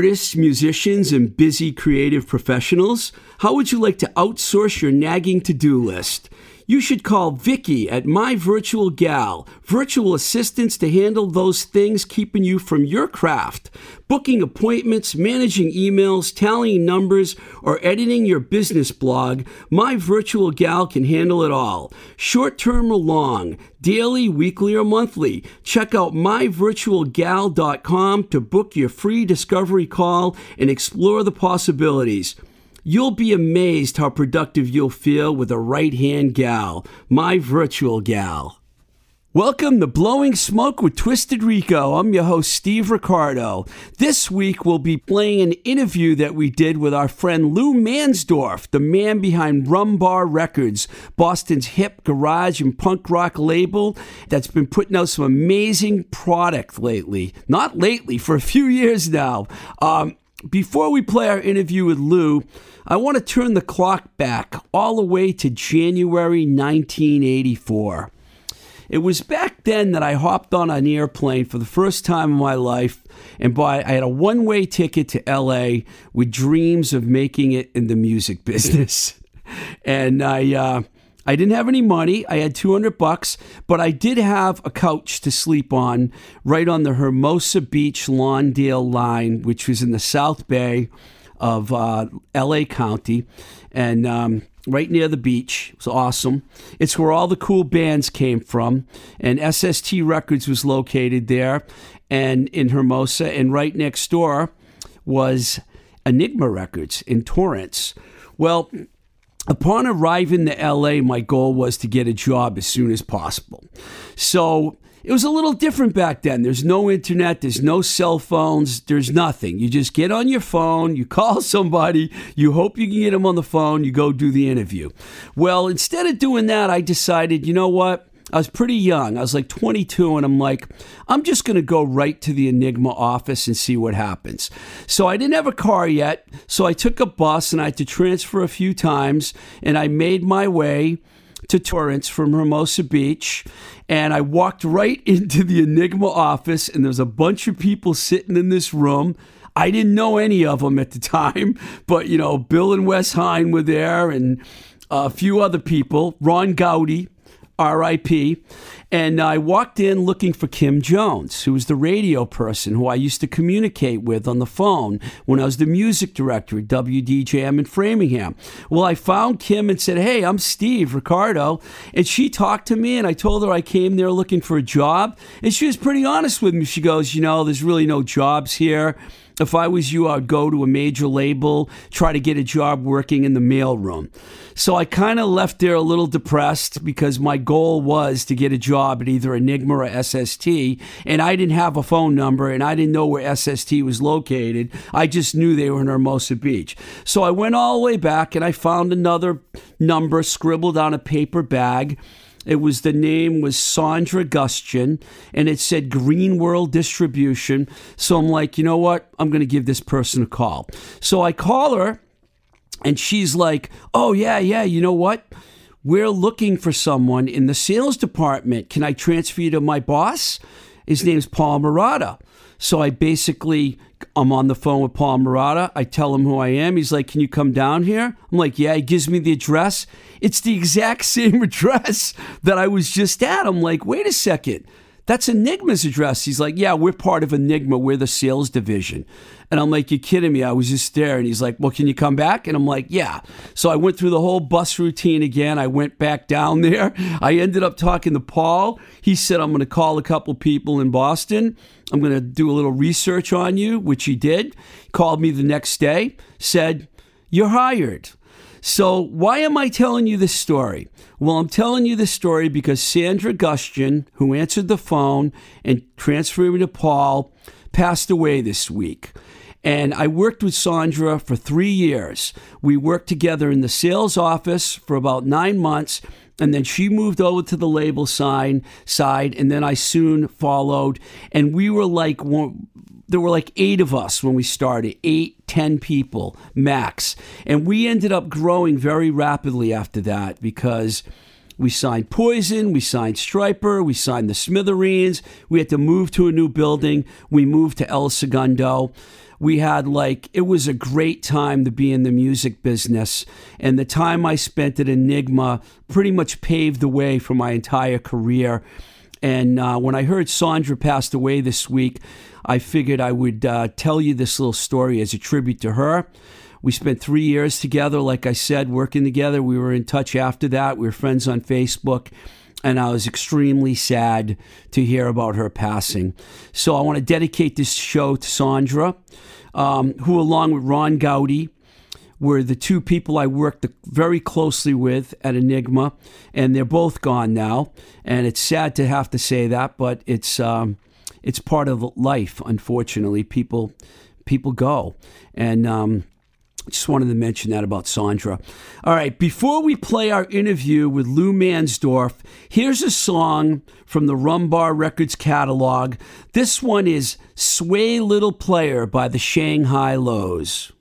Artists, musicians, and busy creative professionals. How would you like to outsource your nagging to do list? You should call Vicky at My Virtual Gal, virtual assistants to handle those things keeping you from your craft. Booking appointments, managing emails, tallying numbers, or editing your business blog, My Virtual Gal can handle it all. Short term or long, daily, weekly, or monthly. Check out myvirtualgal.com to book your free discovery call and explore the possibilities. You'll be amazed how productive you'll feel with a right hand gal, my virtual gal. Welcome to Blowing Smoke with Twisted Rico. I'm your host, Steve Ricardo. This week, we'll be playing an interview that we did with our friend Lou Mansdorf, the man behind Rum Bar Records, Boston's hip garage and punk rock label that's been putting out some amazing product lately. Not lately, for a few years now. Um, before we play our interview with Lou, I want to turn the clock back all the way to January 1984. It was back then that I hopped on an airplane for the first time in my life and bought, I had a one way ticket to LA with dreams of making it in the music business. and I, uh, I didn't have any money. I had 200 bucks, but I did have a couch to sleep on right on the Hermosa Beach Lawndale line, which was in the South Bay of uh, LA County. And, um, right near the beach. It was awesome. It's where all the cool bands came from. And SST Records was located there and in Hermosa. And right next door was Enigma Records in Torrance. Well, upon arriving to LA, my goal was to get a job as soon as possible. So it was a little different back then. There's no internet, there's no cell phones, there's nothing. You just get on your phone, you call somebody, you hope you can get them on the phone, you go do the interview. Well, instead of doing that, I decided, you know what? I was pretty young. I was like 22, and I'm like, I'm just going to go right to the Enigma office and see what happens. So I didn't have a car yet, so I took a bus and I had to transfer a few times, and I made my way to Torrance from Hermosa Beach. And I walked right into the Enigma office, and there's a bunch of people sitting in this room. I didn't know any of them at the time, but you know, Bill and Wes Hein were there, and a few other people. Ron Goudie, RIP. And I walked in looking for Kim Jones, who was the radio person who I used to communicate with on the phone when I was the music director at WDJM in Framingham. Well, I found Kim and said, Hey, I'm Steve Ricardo. And she talked to me, and I told her I came there looking for a job. And she was pretty honest with me. She goes, You know, there's really no jobs here. If I was you, I'd go to a major label, try to get a job working in the mailroom. So I kind of left there a little depressed because my goal was to get a job at either Enigma or SST, and I didn't have a phone number and I didn't know where SST was located. I just knew they were in Hermosa Beach. So I went all the way back and I found another number scribbled on a paper bag It was the name was Sandra Gustian, and it said Green World Distribution. So I'm like, you know what? I'm going to give this person a call. So I call her, and she's like, oh, yeah, yeah, you know what? We're looking for someone in the sales department. Can I transfer you to my boss? His name's Paul Murata. So I basically, I'm on the phone with Paul Murata. I tell him who I am. He's like, Can you come down here? I'm like, Yeah. He gives me the address. It's the exact same address that I was just at. I'm like, Wait a second. That's Enigma's address. He's like, Yeah, we're part of Enigma. We're the sales division. And I'm like, You're kidding me. I was just there. And he's like, Well, can you come back? And I'm like, Yeah. So I went through the whole bus routine again. I went back down there. I ended up talking to Paul. He said, I'm going to call a couple people in Boston. I'm going to do a little research on you, which he did. Called me the next day, said, You're hired. So, why am I telling you this story? Well, I'm telling you this story because Sandra Gustian, who answered the phone and transferred me to Paul, passed away this week. And I worked with Sandra for three years. We worked together in the sales office for about nine months, and then she moved over to the label sign side, and then I soon followed. And we were like there were like eight of us when we started, eight, ten people max. And we ended up growing very rapidly after that because we signed Poison, we signed Stryper, we signed the Smithereens. We had to move to a new building. We moved to El Segundo. We had like, it was a great time to be in the music business. And the time I spent at Enigma pretty much paved the way for my entire career. And uh, when I heard Sandra passed away this week, I figured I would uh, tell you this little story as a tribute to her. We spent three years together, like I said, working together. We were in touch after that. We were friends on Facebook. And I was extremely sad to hear about her passing. So I want to dedicate this show to Sandra, um, who, along with Ron Goudie, were the two people I worked very closely with at Enigma, and they're both gone now. And it's sad to have to say that, but it's um, it's part of life. Unfortunately, people people go, and um, just wanted to mention that about Sandra. All right, before we play our interview with Lou Mansdorf, here's a song from the Rumbar Records catalog. This one is Sway Little Player by the Shang Hi Los.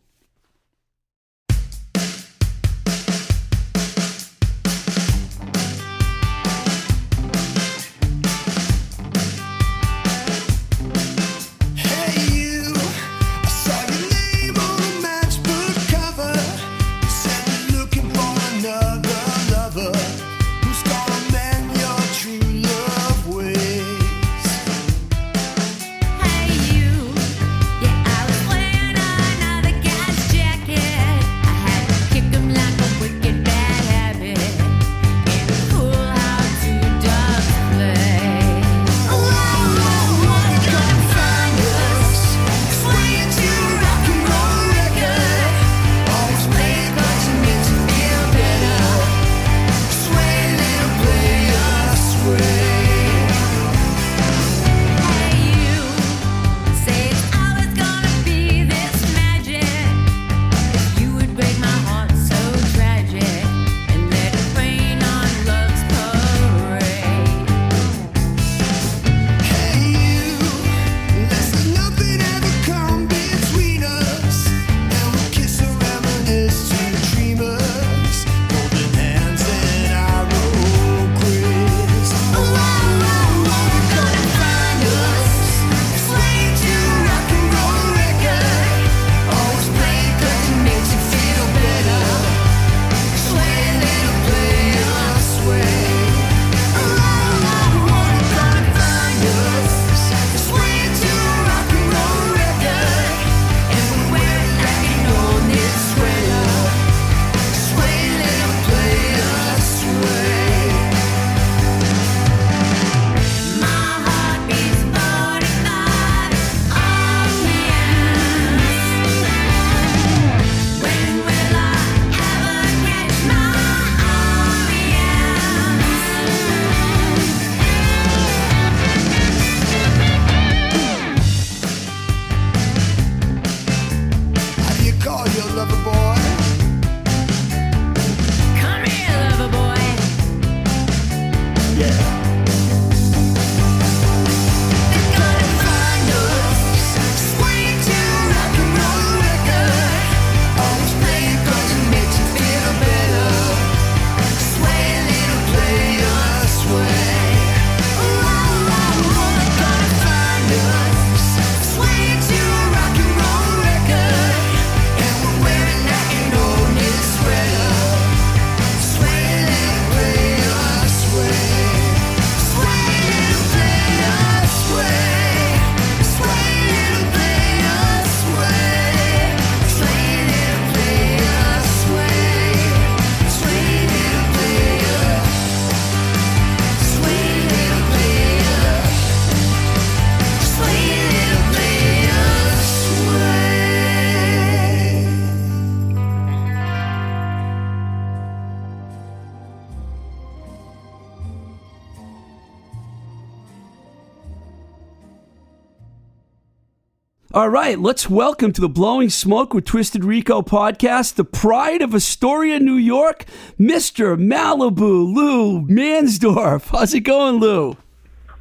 All right, let's welcome to the Blowing Smoke with Twisted Rico podcast, the pride of Astoria, New York, Mr. Malibu, Lou Mansdorf. How's it going, Lou?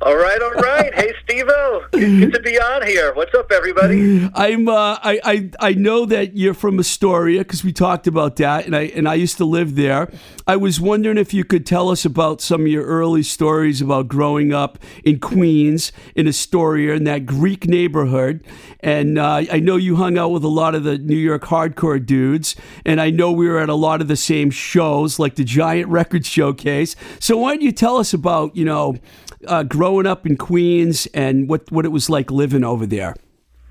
All right, all right. hey, Steve-O. Good to be on here. What's up, everybody? I'm uh, I, I I know that you're from Astoria because we talked about that, and I and I used to live there. I was wondering if you could tell us about some of your early stories about growing up in Queens, in Astoria, in that Greek neighborhood. And uh, I know you hung out with a lot of the New York hardcore dudes, and I know we were at a lot of the same shows, like the Giant Record Showcase. So why don't you tell us about you know? Uh, growing up in Queens and what, what it was like living over there.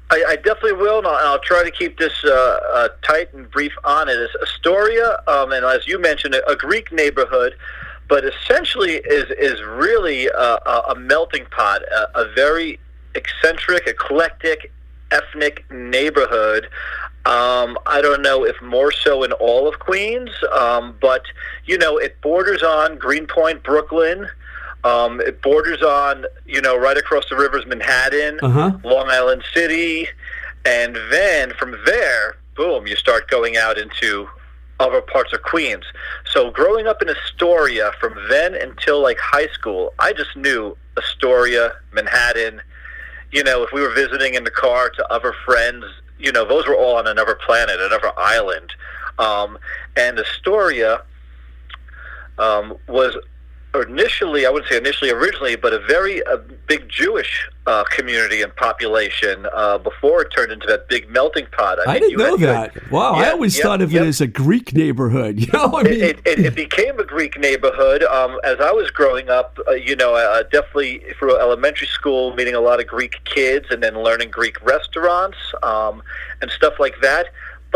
I, I definitely will, and I'll, and I'll try to keep this uh, uh, tight and brief on it. It's Astoria, um, and as you mentioned, a, Greek neighborhood, but essentially is is really a, a, a melting pot, a, a very eccentric, eclectic, ethnic neighborhood. Um, I don't know if more so in all of Queens, um, but you know, it borders on Greenpoint, Brooklyn. Um, it borders on, you know, right across the river's Manhattan, Uh-huh. Long Island City, and then from there, boom, you start going out into other parts of Queens. So growing up in Astoria, from then until like high school, I just knew Astoria, Manhattan. You know, if we were visiting in the car to other friends, you know, those were all on another planet, another island. Um, and Astoria um, was initially, I wouldn't say initially, originally, but a very a big Jewish uh, community and population uh, before it turned into that big melting pot. I mean, didn't know that. Wow, I always yep, thought of yep. it as a Greek neighborhood. You know, I mean, It, it, it became a Greek neighborhood. Um, as I was growing up, uh, you know, uh, definitely through elementary school, meeting a lot of Greek kids, and then learning Greek restaurants um, and stuff like that.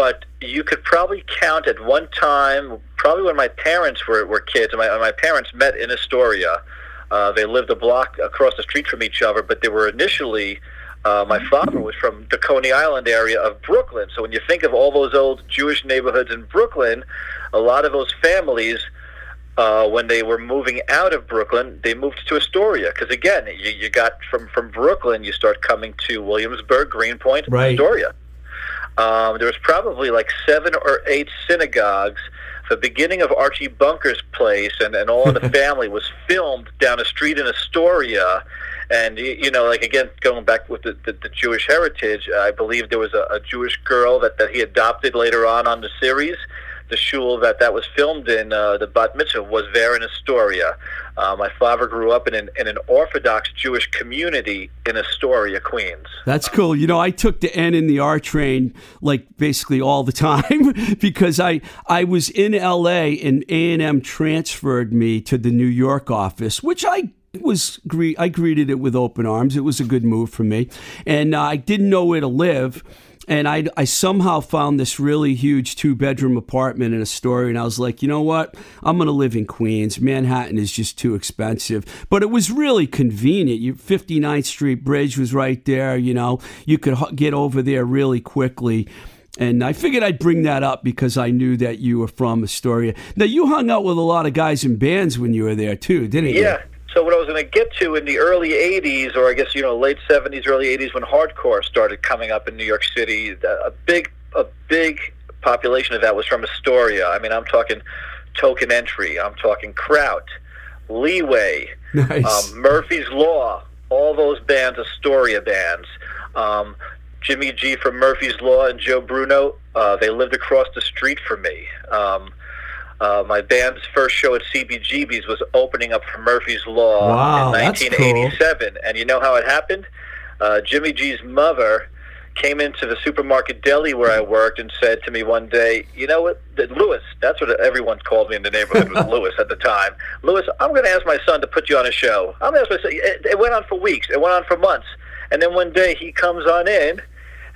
But you could probably count at one time, probably when my parents were, were kids, my, my parents met in Astoria. Uh, they lived a block across the street from each other, but they were initially. Uh, my father was from the Coney Island area of Brooklyn. So when you think of all those old Jewish neighborhoods in Brooklyn, a lot of those families, uh, when they were moving out of Brooklyn, they moved to Astoria. Because again, you, you got from, from Brooklyn, you start coming to Williamsburg, Greenpoint, Right. Astoria. Um, there was probably like seven or eight synagogues. The beginning of Archie Bunker's place and, and All in the Family was filmed down a street in Astoria. And, y- you know, like again, going back with the, the, the Jewish heritage, I believe there was a, a Jewish girl that, that he adopted later on on the series. The shul that that was filmed in, uh, the bat mitzvah, was there in Astoria. Uh, my father grew up in an, in an Orthodox Jewish community in Astoria, Queens. that's cool. You know, I took the N in the R train like basically all the time because I I was in L.A. and A and M transferred me to the New York office, which I was gre- I greeted it with open arms. It was a good move for me, and uh, I didn't know where to live. And I, I somehow found this really huge two bedroom apartment in Astoria, and I was like, you know what? I'm going to live in Queens. Manhattan is just too expensive. But it was really convenient. You 59th Street Bridge was right there. You know, you could get over there really quickly. And I figured I'd bring that up because I knew that you were from Astoria. Now, you hung out with a lot of guys in bands when you were there, too, didn't you? Yeah. So what I was going to get to in the early '80s, or I guess you know late '70s, early '80s, when hardcore started coming up in New York City, a big, a big population of that was from Astoria. I mean, I'm talking Token Entry, I'm talking Kraut, Leeway, Nice. um, Murphy's Law, all those bands, Astoria bands. Um, Jimmy G from Murphy's Law and Joe Bruno, uh, they lived across the street from me. Um, uh, my band's first show at CBGB's was opening up for Murphy's Law Wow, in that's 1987. And you know how it happened? Uh, Jimmy G's mother came into the supermarket deli where I worked and said to me one day, "You know what, Lewis? That's what everyone called me in the neighborhood was Lewis at the time. Lewis, I'm going to ask my son to put you on a show. I'm going to ask my son. It, it went on for weeks. It went on for months, and then one day he comes on in.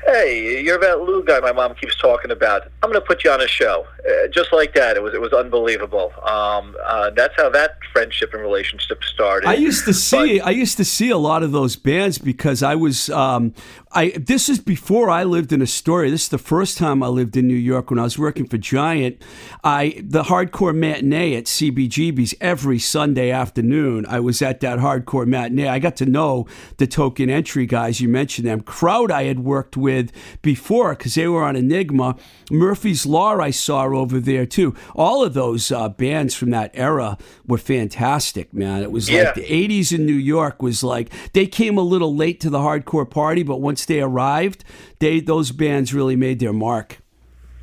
Hey, you're that Lou guy my mom keeps talking about. I'm going to put you on a show, uh, just like that. It was it was unbelievable. Um, uh, that's how that friendship and relationship started. I used to see I used to see a lot of those bands because I was um, I this is before I lived in Astoria. This is the first time I lived in New York when I was working for Giant. I the hardcore matinee at CBGB's every Sunday afternoon. I was at that hardcore matinee. I got to know the token entry guys. You mentioned them. Kraut I had worked with before because they were on Enigma. Murphy's Law I saw over there too. All of those uh, bands from that era were fantastic, man. It was Yeah. like the 80s in New York was like they came a little late to the hardcore party, but once they arrived, they those bands really made their mark.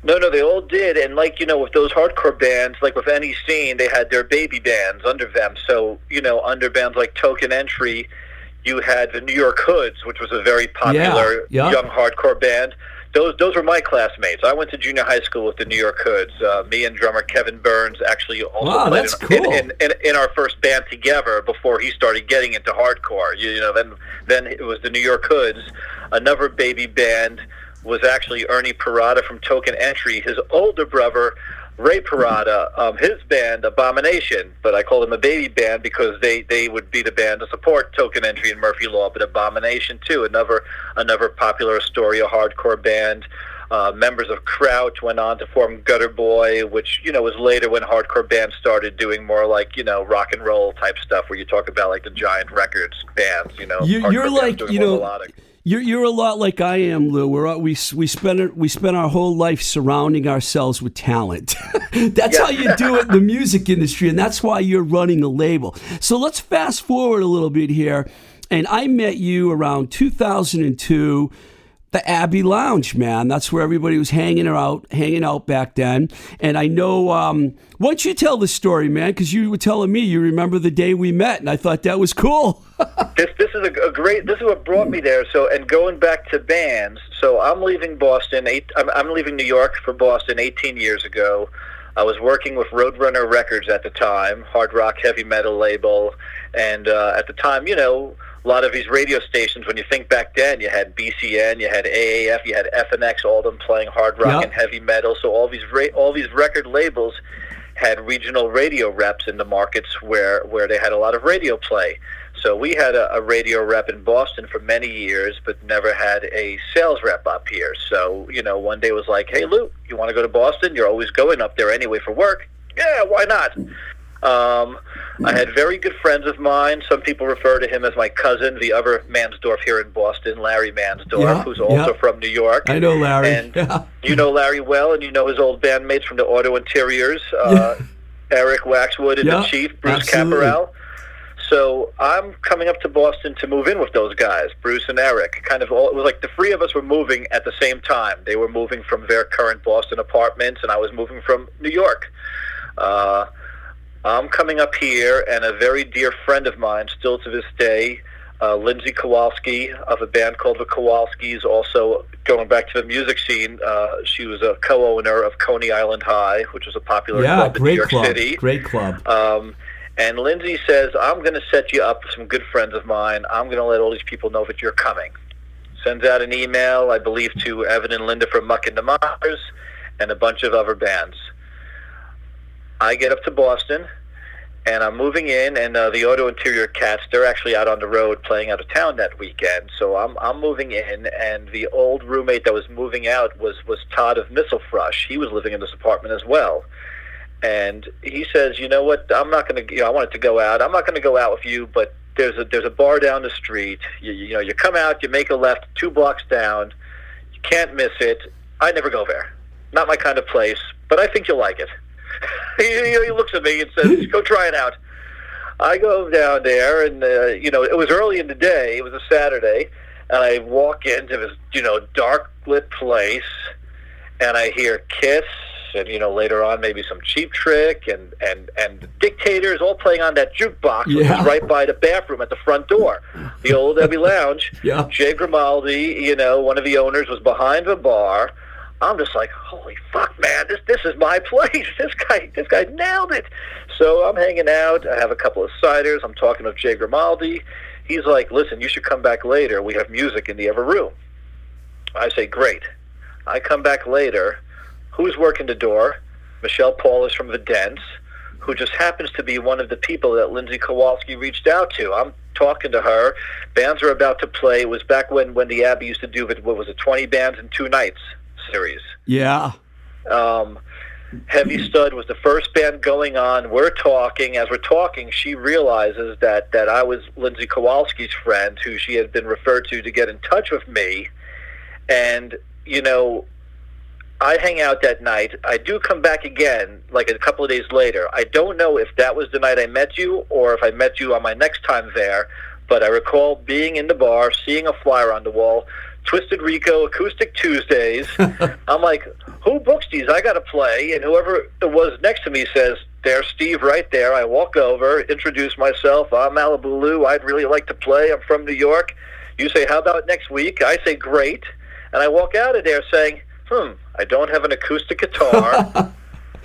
No, no, they all did, and like you know, with those hardcore bands, like with any scene, they had their baby bands under them. So you know, under bands like Token Entry, you had the New York Hoods, which was a very popular Yeah, yeah. young hardcore band. Those those were my classmates. I went to junior high school with the New York Hoods. Uh, me and drummer Kevin Burns actually also Wow, played in, cool. in, in, in our first band together before he started getting into hardcore. You, you know, then then it was the New York Hoods. Another baby band was actually Ernie Parada from Token Entry. His older brother, Ray Parada, um, his band Abomination, but I call them a baby band because they, they would be the band to support Token Entry and Murphy Law, but Abomination too, another another popular Astoria hardcore band. Uh, members of Kraut went on to form Gutter Boy, which you know was later when hardcore bands started doing more like you know rock and roll type stuff, where you talk about like the Giant Records bands. You know, you, you're like you know. melodic. You're, you're a lot like I am, Lou. We're, we we spend we spend our whole life surrounding ourselves with talent. that's how you do it in the music industry, and that's why you're running a label. So let's fast forward a little bit here. And I met you around 2002, the Abbey Lounge, man. That's where everybody was hanging out, hanging out back then. And I know. Um, why don't you tell the story, man? Because you were telling me you remember the day we met, and I thought that was cool. this this is a, a great this is what brought me there so and going back to bands so i'm leaving boston eight i'm, I'm leaving new york for boston 18 years ago i was working with roadrunner records at the time hard rock heavy metal label and uh, at the time you know a lot of these radio stations when you think back then you had bcn you had aaf you had fnx all of them playing hard rock Yep. and heavy metal so all these ra- all these record labels had regional radio reps in the markets where where they had a lot of radio play so we had a, a radio rep in Boston for many years, but never had a sales rep up here. So you know, one day was like, "Hey, Lou, you want to go to Boston? You're always going up there anyway for work. Yeah, why not?" Um, I had very good friends of mine. Some people refer to him as my cousin, the other Mansdorf here in Boston, Larry Mansdorf, Yeah, who's also yeah. from New York. I know Larry. And Yeah. you know Larry well, and you know his old bandmates from the Auto Interiors, uh, Eric Waxwood and the Chief, Bruce absolutely. Caparel. So I'm coming up to Boston to move in with those guys, Bruce and Eric. Kind of all, it was like the three of us were moving at the same time. They were moving from their current Boston apartments, and I was moving from New York. Uh, I'm coming up here, and a very dear friend of mine, still to this day, uh, Lindsay Kowalski of a band called the Kowalskis, also going back to the music scene. Uh, she was a co-owner of Coney Island High, which was a popular Yeah, club in New great York club. City. Great club. Um, and Lindsay says, I'm going to set you up with some good friends of mine. I'm going to let all these people know that you're coming. Sends out an email, I believe, to Evan and Linda from Muck and the Mires and a bunch of other bands. I get up to Boston, and I'm moving in, and uh, the Auto Interior Cats, they're actually out on the road playing out of town that weekend. So I'm, I'm moving in, and the old roommate that was moving out was, was Todd of Mistle Thrush. He was living in this apartment as well and he says, "You know what? I'm not going to. You know, I wanted to go out. I'm not going to go out with you, but there's a there's a bar down the street. You, you know, you come out, you make a left, two blocks down. You can't miss it. I never go there. Not my kind of place, but I think you'll like it." he, he looks at me and says, "Go try it out." I go down there, and uh, you know, it was early in the day. It was a Saturday, and I walk into this, you know, dark lit place, and I hear Kiss, and you know, later on maybe some Cheap Trick, and and and Dictators, all playing on that jukebox, which Yeah. was right by the bathroom at the front door, the old Abbey Lounge. Yeah. Jay Grimaldi, you know, one of the owners, was behind the bar. I'm just like, holy fuck, man! This this is my place. This guy this guy nailed it. So I'm hanging out. I have a couple of ciders. I'm talking with Jay Grimaldi. He's like, listen, you should come back later. We have music in the other room. I say, great. I come back later. Who's working the door? Michelle Paulhus from The Dents. who just happens to be one of the people that Lindsay Kowalski reached out to. I'm talking to her. Bands are about to play. It was back when when the Abbey used to do. What was it? Twenty bands in two nights series. Yeah. Um, Heavy Stud was the first band going on. We're talking. As we're talking, she realizes that that I was Lindsay Kowalski's friend, who she had been referred to to get in touch with me. And you know, I hang out that night. I do come back again, like a couple of days later. I don't know if that was the night I met you or if I met you on my next time there. But I recall being in the bar, seeing a flyer on the wall, Twisted Rico Acoustic Tuesdays. I'm like, who books these? I got to play. And whoever it was next to me says, there's Steve right there. I walk over, introduce myself. I'm Malibu Lou. I'd really like to play. I'm from New York. You say, how about next week? I say, great. And I walk out of there saying, hmm, I don't have an acoustic guitar.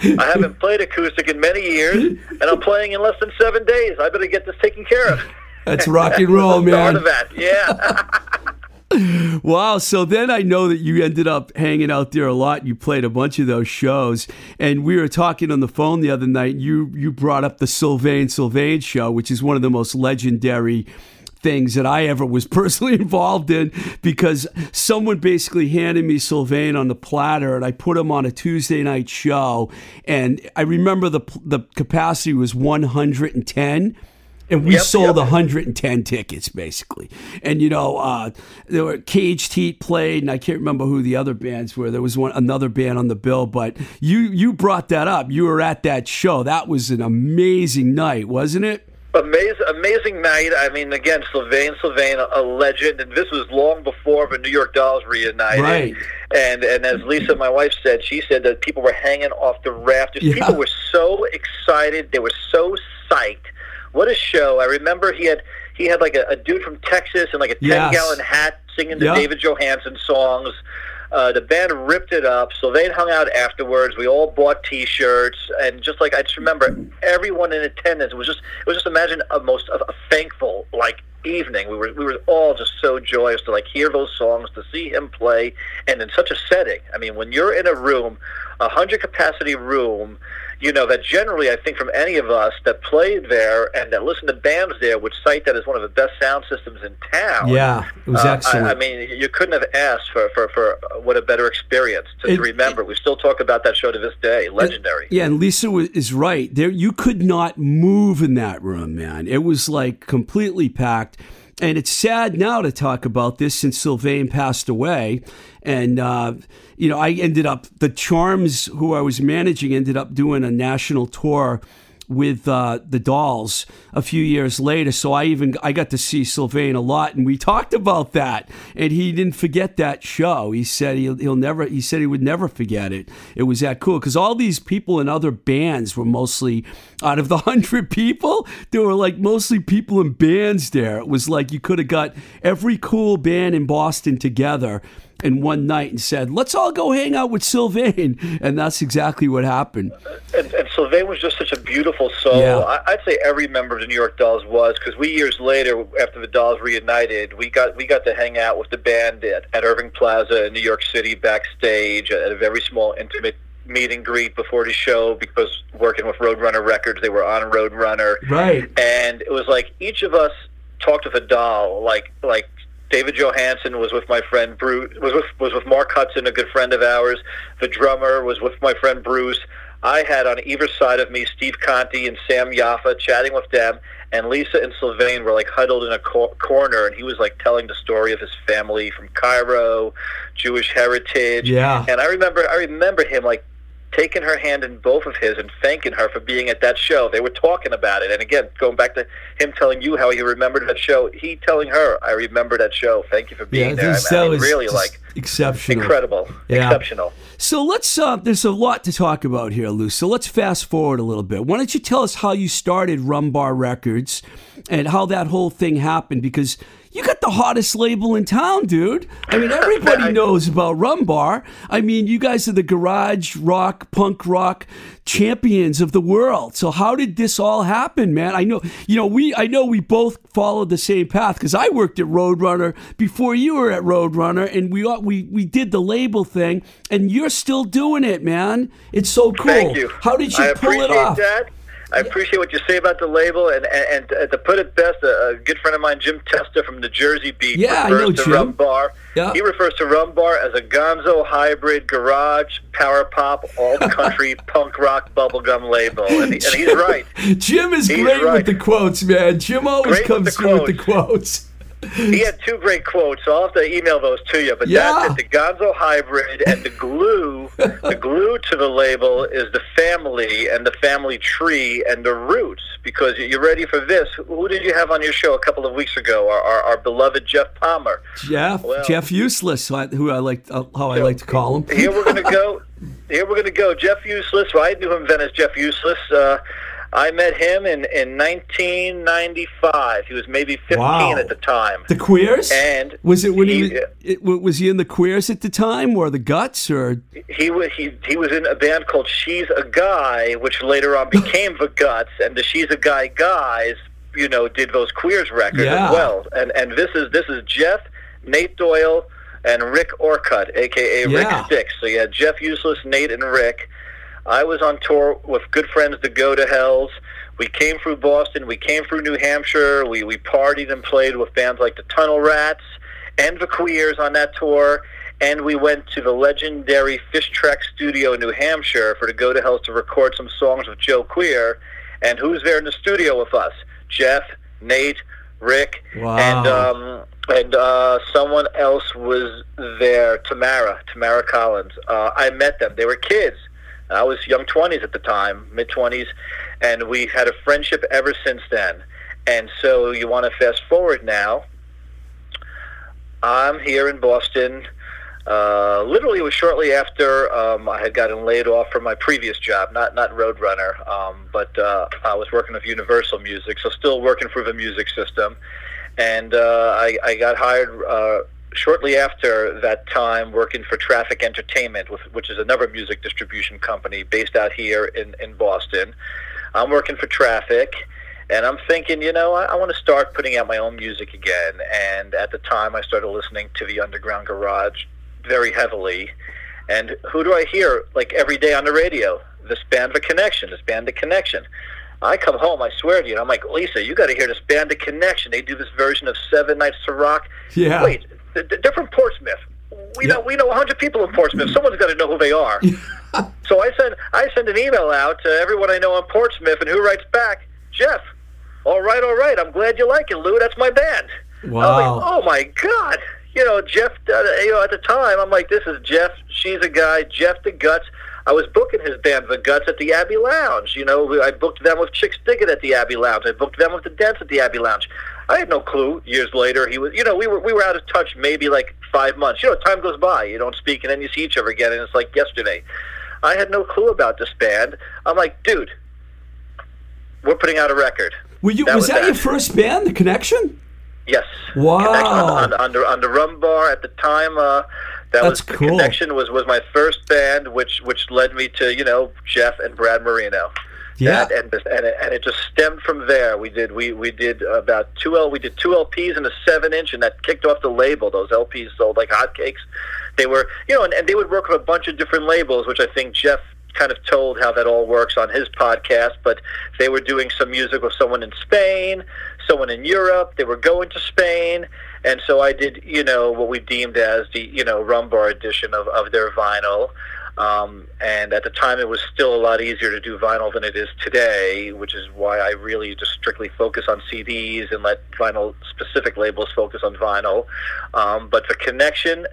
I haven't played acoustic in many years, and I'm playing in less than seven days. I better get this taken care of. That's rock and roll, man. start of that, yeah. Wow. So then I know that you ended up hanging out there a lot. You played a bunch of those shows. And we were talking on the phone the other night. You you brought up the Sylvain Sylvain show, which is one of the most legendary things that I ever was personally involved in because someone basically handed me Sylvain on the platter and I put him on a Tuesday night show and I remember the the capacity was 110 and we Yep, sold yep. 110 tickets basically and you know uh, there were caged heat played and i can't remember who the other bands were there was one another band on the bill but you you brought that up you were at that show that was an amazing night wasn't it Amazing, amazing night. I mean, again, Sylvain Sylvain, a, legend, and this was long before the New York Dolls reunited. Right. And and as Lisa, my wife, said, she said that people were hanging off the rafters. Yeah. People were so excited. They were so psyched. What a show! I remember he had he had like a, a dude from Texas in like a ten Yes. gallon hat singing the Yeah. David Johansen songs. Uh, the band ripped it up. Sylvain hung out afterwards. We all bought T-shirts, and just like I just remember, everyone in attendance was just it was just imagine a most of a thankful like evening. We were we were all just so joyous to like hear those songs, to see him play, and in such a setting. I mean, when you're in a room, a hundred capacity room, you know that generally I think from any of us that played there and that listened to bands there would cite that as one of the best sound systems in town. yeah it was Uh, excellent I, I mean, you couldn't have asked for, for, for what a better experience to, It- to remember. we still talk about that show to this day. Legendary. Yeah, and Lisa wa- is right. There, you could not move in that room, man. It was like completely packed. And it's sad now to talk about this since Sylvain passed away. And, uh, you know, I ended up, the Charms, who I was managing, ended up doing a national tour with uh, the Dolls a few years later. So I even I got to see Sylvain a lot, and we talked about that. And he didn't forget that show. He said he'll, he'll never. He said he would never forget it. It was that cool because all these people in other bands were mostly out of the hundred people. There were like mostly people in bands there. It was like you could have got every cool band in Boston together. In one night, and said, "Let's all go hang out with Sylvain," and that's exactly what happened. And, and Sylvain was just such a beautiful soul. Yeah. I, I'd say every member of the New York Dolls was because we years later, after the Dolls reunited, we got we got to hang out with the band at, at Irving Plaza in New York City backstage at a very small, intimate meet and greet before the show because working with Roadrunner Records, they were on Roadrunner. Right. and it was like each of us talked with a doll. Like like David Johansen was with my friend Bruce. Was with was with Mark Hudson, a good friend of ours. The drummer was with my friend Bruce. I had on either side of me Steve Conte and Sam Yaffa chatting with them, and Lisa and Sylvain were like huddled in a cor- corner, and he was like telling the story of his family from Cairo, Jewish heritage. Yeah. And I remember I remember him like taking her hand in both of his and thanking her for being at that show. They were talking about it. And again, going back to him telling you how he remembered that show, he telling her, I remember that show. Thank you for being there. this- I mean, really like exceptional. incredible. Yeah. Exceptional. So let's. Uh, there's a lot to talk about here, Lou. So let's fast forward a little bit. Why don't you tell us how you started Rumbar Records and how that whole thing happened? Because you got the hottest label in town, dude. I mean, everybody knows about Rumbar. I mean, you guys are the garage rock, punk rock champions of the world. So how did this all happen, man? I know, you know, we. I know we both followed the same path because I worked at Roadrunner before you were at Roadrunner, and we we we did the label thing, and you're still doing it, man. It's so cool. Thank you. How did you I pull it off? that. I appreciate what you say about the label, and and, and uh, to put it best, a, a good friend of mine, Jim Testa from the Jersey Beat, Yeah, I know to Jim. Rum Bar. Yeah. He refers to Rum Bar as a Gonzo hybrid garage power pop alt country punk rock bubblegum label, and, he, and he's right. Jim is He's great right. with the quotes, man. Jim always Great comes the through with the quotes. He had two great quotes, so I'll have to email those to you. But Yeah. that's it, the Gonzo hybrid and the glue. the glue to the label is the family and the family tree and the roots. Because you're ready for this? Who did you have on your show a couple of weeks ago? Our, our, our beloved Jeff Palmer. Jeff, Well- Jeff Useless, who I like, uh, how I like to call him. Here we're gonna go. Here we're gonna go. Jeff Useless. Well, I knew him then as Jeff Useless. Uh, I met him in, in 1995. He was maybe 15 Wow. at the time. The Queers? And was it when he, he- was, uh, was he in the Queers at the time, or the Guts, or he was he he was in a band called She's a Guy, which later on became the Guts, and the She's a Guy guys, you know, did those Queers records Yeah. as well. And and this is this is Jeff, Nate Doyle, and Rick Orcutt, aka Yeah. Rick Sticks. So you had Jeff Useless, Nate, and Rick. I was on tour with good friends, the Go to Hells. We came through Boston. We came through New Hampshire. We we partied and played with bands like the Tunnel Rats and the Queers on that tour. And we went to the legendary Fish Track Studio in New Hampshire for the Go to Hells to record some songs with Joe Queer. And who's there in the studio with us? Jeff, Nate, Rick, Wow. and um, and uh, someone else was there. Tamara, Tamara Collins. Uh, I met them. They were kids. I was young twenties at the time, mid twenties, and we had a friendship ever since then. And so you want to fast forward now. I'm here in Boston. Uh, literally, it was shortly after um, I had gotten laid off from my previous job, not not Roadrunner, um, but uh, I was working with Universal Music, so still working for the music system. And uh, I, I got hired uh, shortly after that time, working for Traffic Entertainment, which is another music distribution company based out here in in Boston. I'm working for Traffic. And I'm thinking, you know, I, I want to start putting out my own music again. And at the time, I started listening to the Underground Garage very heavily. And who do I hear like every day on the radio? This band, The Connection. This band, The Connection. I come home, I swear to you, and I'm like, Lisa, you got to hear this band, The Connection. They do this version of Seven Nights to Rock. Yeah. Wait, they're from Portsmouth. We Yeah. know we know 100 people in Portsmouth. Someone's got to know who they are. so I send I send an email out to everyone I know in Portsmouth, and who writes back? Jeff. All right, all right. I'm glad you like it, Lou. That's my band. Wow. like, oh my god. You know, Jeff. Uh, you know, at the time, I'm like, this is Jeff. She's a guy. Jeff the Guts. I was booking his band, The Guts, at the Abbey Lounge. You know, I booked them with Chixdiggit at the Abbey Lounge. I booked them with the Dents at the Abbey Lounge. I had no clue. Years later, he was. You know, we were we were out of touch maybe like five months. You know, time goes by. You don't speak, and then you see each other again, and it's like yesterday. I had no clue about this band. I'm like, dude, we're putting out a record. Were you, That was was that that. your first band, The Connection? Yes. Wow. Connection on, on, on, the, on the Rum Bar at the time. Uh, that That's was the cool. Connection was, was my first band, which which led me to you know Jeff and Brad Marino. Yeah. That, and, and, it, and it just stemmed from there. We did we, we did about two L we did two LPs and a seven inch, and that kicked off the label. Those LPs sold like hotcakes. They were you know, and, and they would work with a bunch of different labels, which I think Jeff kind of told how that all works on his podcast. But they were doing some music with someone in Spain, someone in Europe. They were going to Spain, and so I did you know what we deemed as the you know rum bar edition of of their vinyl. Um, and at the time, it was still a lot easier to do vinyl than it is today, which is why I really just strictly focus on CDs and let vinyl specific labels focus on vinyl. Um, but the connection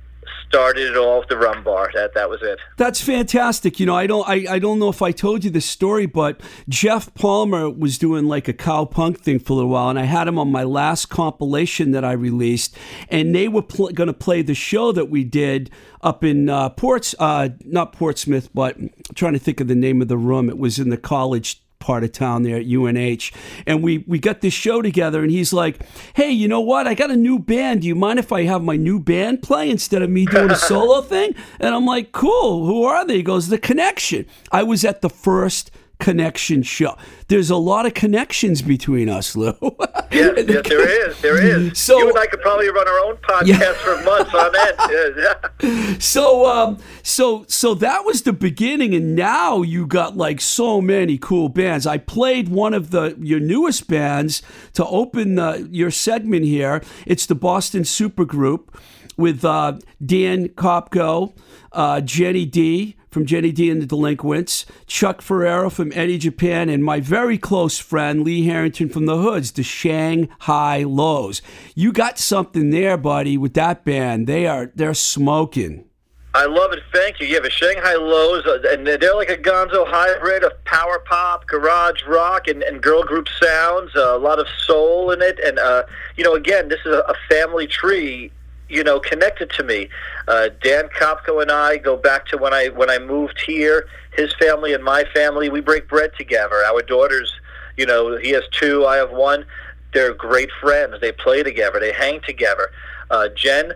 started it all the rum bar. That that was it. That's fantastic. You know, I don't, I, I don't know if I told you this story, but Jeff Palmer was doing like a cow punk thing for a little while, and I had him on my last compilation that I released, and they were pl- going to play the show that we did up in uh, Ports, uh, not Portsmouth, but I'm trying to think of the name of the room. It was in the college part of town there at UNH. And we, we got this show together, and he's like, Hey, you know what? I got a new band. Do you mind if I have my new band play instead of me doing a solo thing? And I'm like, Cool. Who are they? He goes, The Connection. I was at the first connection show. There's a lot of connections between us, Lou. Yes, yes, there is, there is. So- you and I could probably run our own podcast Yeah. for months on end. Yeah. So um so so that was the beginning and now you got like so many cool bands. I played one of the your newest bands to open the, your segment here. It's the Boston Supergroup with uh, Dan Kopko, uh, Jenny D from Jenny D and the Delinquents, Chuck Ferrero from Eddie Japan, and my very close friend Lee Harrington from the Hoods, the Shang Hi Los. You got something there, buddy, with that band. They are they're smoking. I love it. Thank you. You have a Shang Hi Los, uh, and they're like a Gonzo hybrid of power pop, garage rock, and, and girl group sounds. Uh, a lot of soul in it, and uh, you know, again, this is a, a family tree. You know, connected to me. Uh, Dan Kopko and I go back to when I when I moved here. His family and my family, we break bread together. Our daughters, you know, he has two, I have one. They're great friends. They play together. They hang together. Uh, Jen,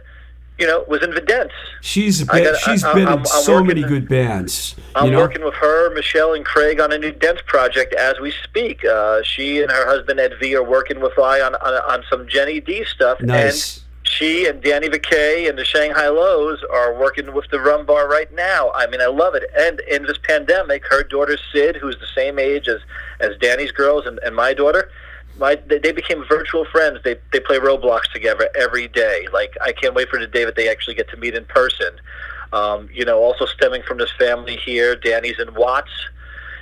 you know, was in Vidence. She's been, gotta- she's I- been I'm- in I'm so many good bands. I'm know? working with her, Michelle, and Craig on a new dance project as we speak. Uh, she and her husband Ed V are working with I on, on on some Jenny D stuff, Nice. and she and Danny McKay and the Shang Hi Los are working with the Rum Bar right now. I mean, I love it. And in this pandemic, her daughter Sid, who's the same age as as Danny's girls and, and my daughter. My, they, they became virtual friends. They they play Roblox together every day. Like I can't wait for the day that they actually get to meet in person. Um, you know, also stemming from this family here, Danny's in Watts.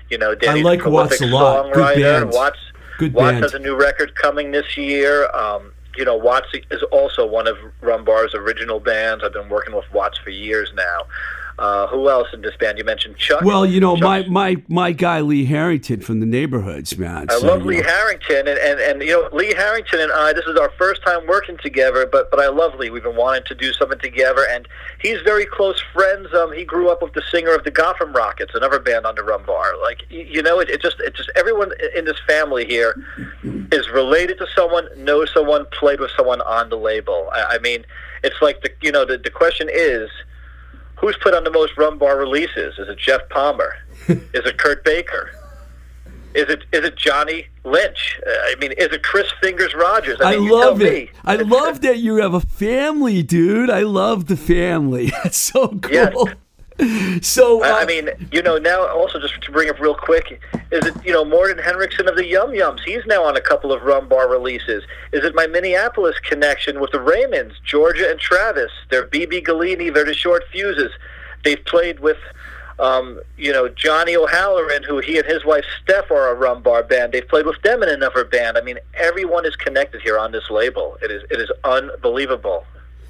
You know, Danny's like a prolific Watts a lot. Good songwriter. band. Watts Good Watts band. has a new record coming this year. Um, you know, Watts is also one of Rumbar's original bands. I've been working with Watts for years now. Uh, who else in this band? You mentioned Chuck. Well, you know, my, my, my guy Lee Harrington from the neighborhoods, man. I So, love Lee know. Harrington, and, and, and you know Lee Harrington and I. This is our first time working together, but but I love Lee. We've been wanting to do something together, and he's very close friends. Um, he grew up with the singer of the Gotham Rockets, another band under Rumbar. Like you know, it, it just it just everyone in this family here is related to someone, knows someone, played with someone on the label. I, I mean, it's like the you know the the question is. Who's put on the most Rumbar releases? Is it Jeff Palmer? is it Kurt Baker? Is it is it Johnny Lynch? Uh, I mean, is it Chris Fingers Rogers? I mean, you love it. me. I love that you have a family, dude. I love the family. That's so cool. Yes. So, uh, I, mean, you know, now also just to bring up real quick, is it you know Morten Henriksen of the Yum Yums? He's now on a couple of Rum Bar releases. Is it my Minneapolis connection with the Raymonds, Georgia and Travis? They're Beebe Gallini. They're the Short Fuses. They've played with. Um, you know Johnny O'Halloran, who he and his wife Steph are a rum bar band. They've played with them in another band. I mean, everyone is connected here on this label. It is it is unbelievable.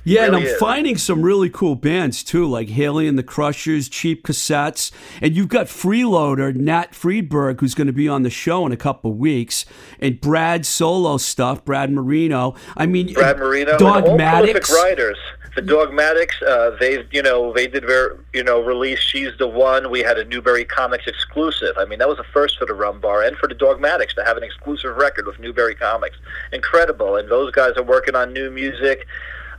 Yeah, and I'm is. finding some really cool bands too, like Haley and the Crushers, Cheap Cassettes, and you've got Freeloader, Nat Freedberg, who's going to be on the show in a couple of weeks, and Brad solo stuff, Brad Marino. I mean, Brad Marino, Dogmatics. writers. The Dogmatics, uh, they you know they did their you know release. She's the one. We had a Newbury Comics exclusive. I mean that was a first for the Rum Bar and for the Dogmatics to have an exclusive record with Newbury Comics. Incredible. And those guys are working on new music.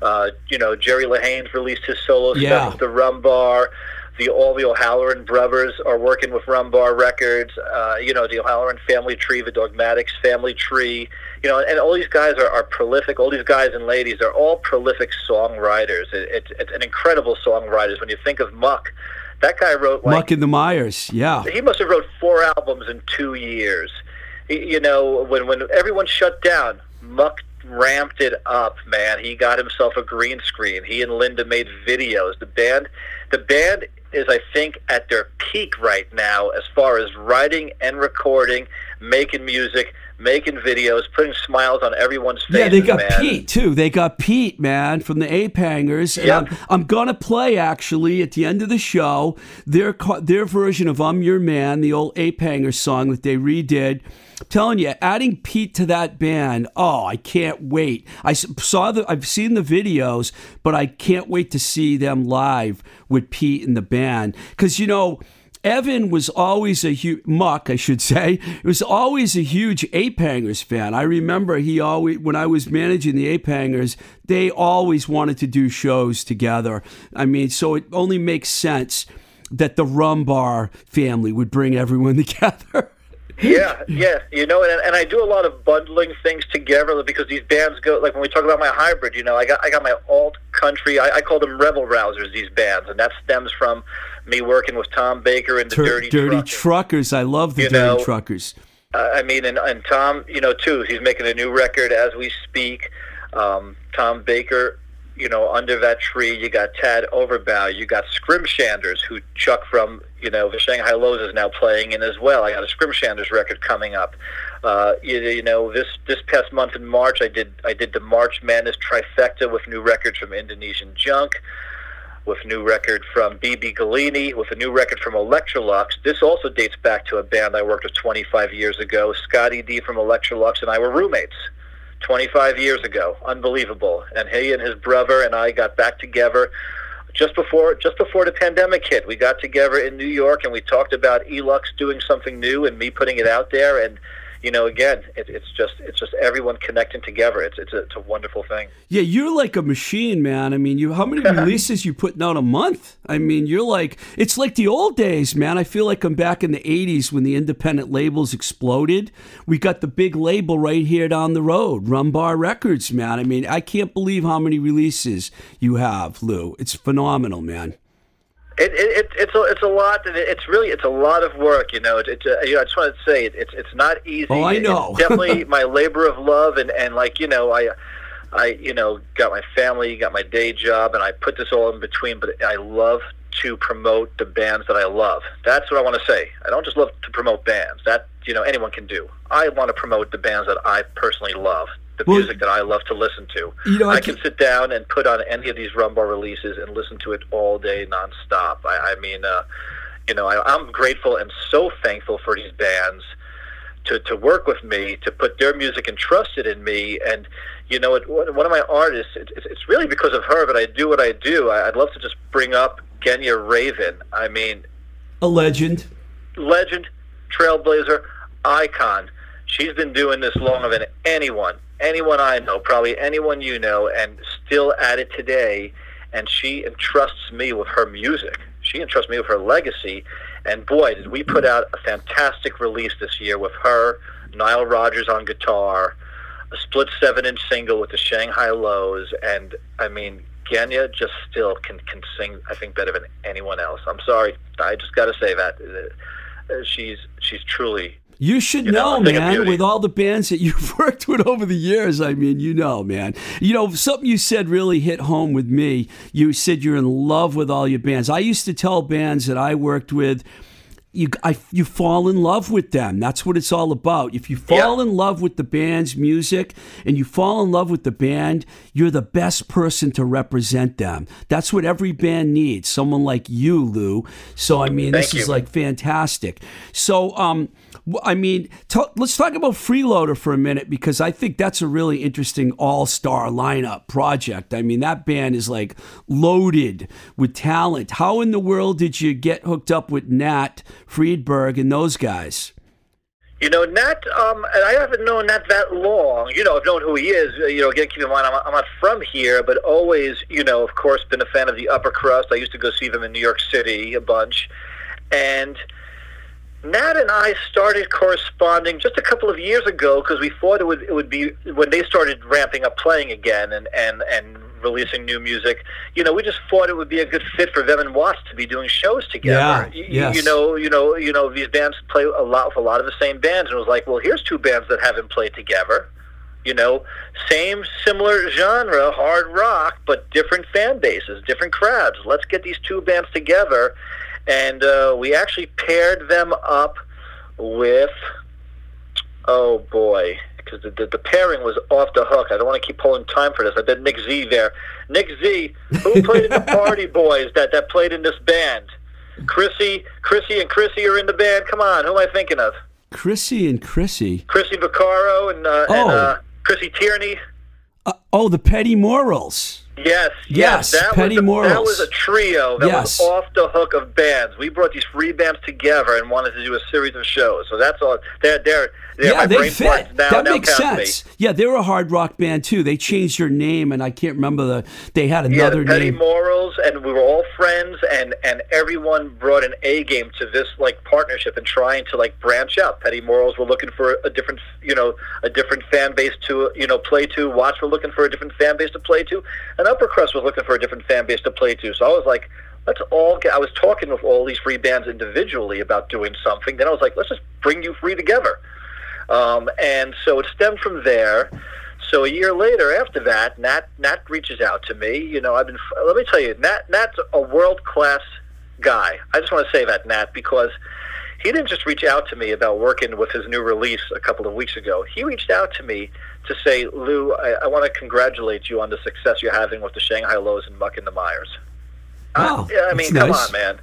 Uh, you know Jerry Lehane's released his solo Yeah. stuff with the Rum Bar. The all the O'Halloran brothers are working with Rum Bar Records. Uh, you know the O'Halloran family tree, the Dogmatics family tree you know, and all these guys are, are prolific. All these guys and ladies are all prolific songwriters. It, it's it's an incredible songwriters. When you think of Muck, that guy wrote like Muck and the Mires. Yeah. he must have wrote four albums in two years. You know, when when everyone shut down, Muck ramped it up. Man, he got himself a green screen. He and Linda made videos. The band, the band is, I think, at their peak right now as far as writing and recording, making music, making videos, putting smiles on everyone's faces. Yeah, they got man. Pete too. They got Pete, man, from the Ape Hangers. Yep. I'm, I'm gonna play actually at the end of the show their their version of "I'm Your Man," the old Ape Hangers song that they redid. telling you, adding Pete to that band, oh, I can't wait. I saw the, I've seen the videos, but I can't wait to see them live with Pete and the band because you know. Evan was always a huge muck, I should say. was always a huge Ape Hangers fan. I remember he always, when I was managing the Ape Hangers, they always wanted to do shows together. I mean, so it only makes sense. that the Rumbar family would bring everyone together. Yeah, yeah, you know, and, and I do a lot of bundling things together because these bands go like when we talk about my hybrid, you know, I got I got my alt country, I, I call them rebel rousers. These bands, and that stems from me working with Tom Baker and the Tur- Dirty, dirty Trucking. truckers. I love the You dirty know, truckers. Uh, I mean, and, and Tom, you know, too, he's making a new record as we speak. Um, Tom Baker, you know, under that tree, you got Tad Overbaugh, you got Scrimshanders, who Chuck from, you know, the Shang Hi Los is now playing in as well. I got a Scrimshanders record coming up. Uh, you, you know, this this past month in March, I did I did the March Madness trifecta with new records from Indonesian Junk with new record from Beebe Gallini, with a new record from Electrolux. This also dates back to a band I worked with 25 years ago. Scotty D from Electrolux and I were roommates 25 years ago. Unbelievable. And he and his brother and I got back together just before just before the pandemic hit. We got together in New York and we talked about Elux doing something new and me putting it out there and you know, again, it, it's just it's just everyone connecting together. It's it's a, it's a wonderful thing. Yeah, you're like a machine, man. I mean, you how many releases you putting out a month? I mean, you're like it's like the old days, man. I feel like I'm back in the '80s when the independent labels exploded. We got the big label right here down the road, Rumbar Records, man. I mean, I can't believe how many releases you have, Lou. It's phenomenal, man. It, it, it it's a it's a lot. and it- It's really it's a lot of work. You know, it, it's uh, you know, I just want to say it, it's it's not easy. Oh, I know. Definitely my labor of love, and and like you know, I I you know got my family, got my day job, and I put this all in between. But I love to promote the bands that I love. That's what I want to say. I don't just love to promote bands. That you know anyone can do. I want to promote the bands that I personally love. The Well- music that I love to listen to. You know, I I can- can sit down and put on any of these rumbar releases and listen to it all day nonstop. I, I mean, uh, you know, I, I'm grateful and so thankful for these bands to, to work with me, to put their music and trust it in me. And, you know, it, one one of my artists, it, it's it's really because of her that I do what I do. I, I'd love to just bring up Genya Ravan. I mean, A legend. legend, trailblazer, icon. She's been doing this longer than anyone, anyone I know, probably anyone you know, and still at it today. And she entrusts me with her music. She entrusts me with her legacy. And boy, did we put out a fantastic release this year with her, Nile Rodgers on guitar, a split seven-inch single with the Shang Hi Los, and I mean, Genya just still can can sing. I think better than anyone else. I'm sorry, I just got to say that Uh, she's she's truly You should You know, know, a thing of man, with all the bands that you've worked with over the years. I mean, you know, man. You know, something you said really hit home with me. You said you're in love with all your bands. I used to tell bands that I worked with, you, I, you fall in love with them. That's what it's all about. If you fall Yeah. in love with the band's music and you fall in love with the band, you're the best person to represent them. That's what every band needs. Someone like you, Lou. So, I mean, this Thank is like fantastic. So, um, I mean, let's talk about Freeloader for a minute because I think that's a really interesting all-star lineup project. I mean, that band is like loaded with talent. How in the world did you get hooked up with Nat Freedberg and those guys? You know, Nat, um, I haven't known Nat that long. You know, I've known who he is. uh, You know, again, keep in mind, I'm, I'm not from here, but always, you know, of course, been a fan of the upper crust. I used to go see them in New York City a bunch. And Nat and I started corresponding just a couple of years ago because we thought it would it would be when they started ramping up playing again and and and releasing new music. You know, we just thought it would be a good fit for them and Watts to be doing shows together. Yeah, Y- y- yes. You know, you know, you know, these bands play a lot with a lot of the same bands, and it was like, well, here's two bands that haven't played together. You know, same similar genre, hard rock, but different fan bases, different crowds. Let's get these two bands together, and uh, we actually paired them up with. Oh boy, because the, the the pairing was off the hook. I don't want to keep pulling time for this. I bet Nick Z there. Nick Z, who played in the Party Boys that that played in this band? Chrissy, Chrissy, and Chrissy are in the band. Come on, who am I thinking of? Chrissy and Chrissy. Chrissy Vaccaro and uh, and Oh. uh, Chrissy Tierney. Uh, oh, the Petty Morals. Yes, Yes, yes, that Petty was a, Morals. that was a trio that Yes. was off the hook of bands. We brought these free bands together and wanted to do a series of shows. So that's all. They're, they're, yeah, my they brain fit. Now, that now makes past me. sense. Yeah, they were a hard rock band too. They changed their name, and I can't remember the. They had Yeah, another the Petty name. Morals, and we were all friends, and and everyone brought an A game to this like partnership and trying to like branch out. Petty Morals were looking for a different, you know, a different fan base to you know play to. Watts were looking for a different fan base to play to, and Upper Crust was looking for a different fan base to play to. So I was like, let's all get. I was talking with all these free bands individually about doing something. Then I was like, let's just bring you free together. Um, and so it stemmed from there. So a year later, after that, Nat Nat reaches out to me. You know, I've been. Let me tell you, Nat Nat's a world class guy. I just want to say that Nat because he didn't just reach out to me about working with his new release a couple of weeks ago. He reached out to me to say, Lou, I, I want to congratulate you on the success you're having with the Shang Hi Los and Muck and the Mires. Wow, yeah, I mean, come nice. on, man.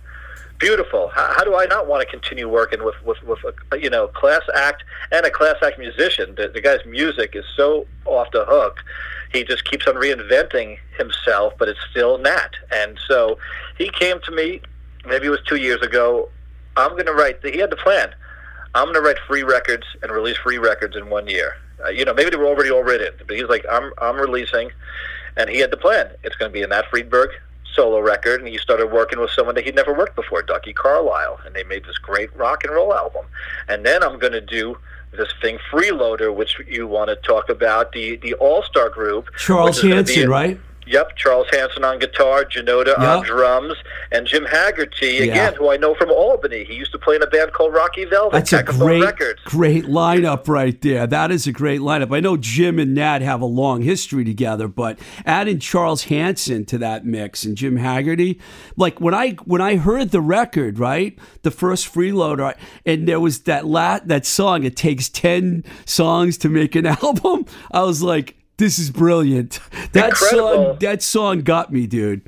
Beautiful. How, how do I not want to continue working with with with a you know class act and a class act musician? The, the guy's music is so off the hook. He just keeps on reinventing himself, but it's still Nat. And so he came to me. Maybe it was two years ago. I'm going to write. The, He had the plan. I'm going to write free records and release free records in one year. Uh, you know, maybe they were already all written, but he's like, I'm I'm releasing, and he had the plan. It's going to be a Nat Freedberg solo record, and he started working with someone that he'd never worked before, Ducky Carlisle, and they made this great rock and roll album. And then I'm going to do this thing, Freeloader, which you want to talk about, the the All Star group, Charles which is gonna be Hanson, right? Yep, Charles Hanson on guitar, Janota on drums, and Jim Haggerty again, Yeah. who I know from Albany. He used to play in a band called Rocky Velvet. That's a great, Records. great lineup right there. That is a great lineup. I know Jim and Nat have a long history together, but adding Charles Hanson to that mix and Jim Haggerty, like when I when I heard the record, right, the first freeloader, and there was that la- that song. It takes ten songs to make an album. I was like, this is brilliant. That Incredible. song, that song got me, dude.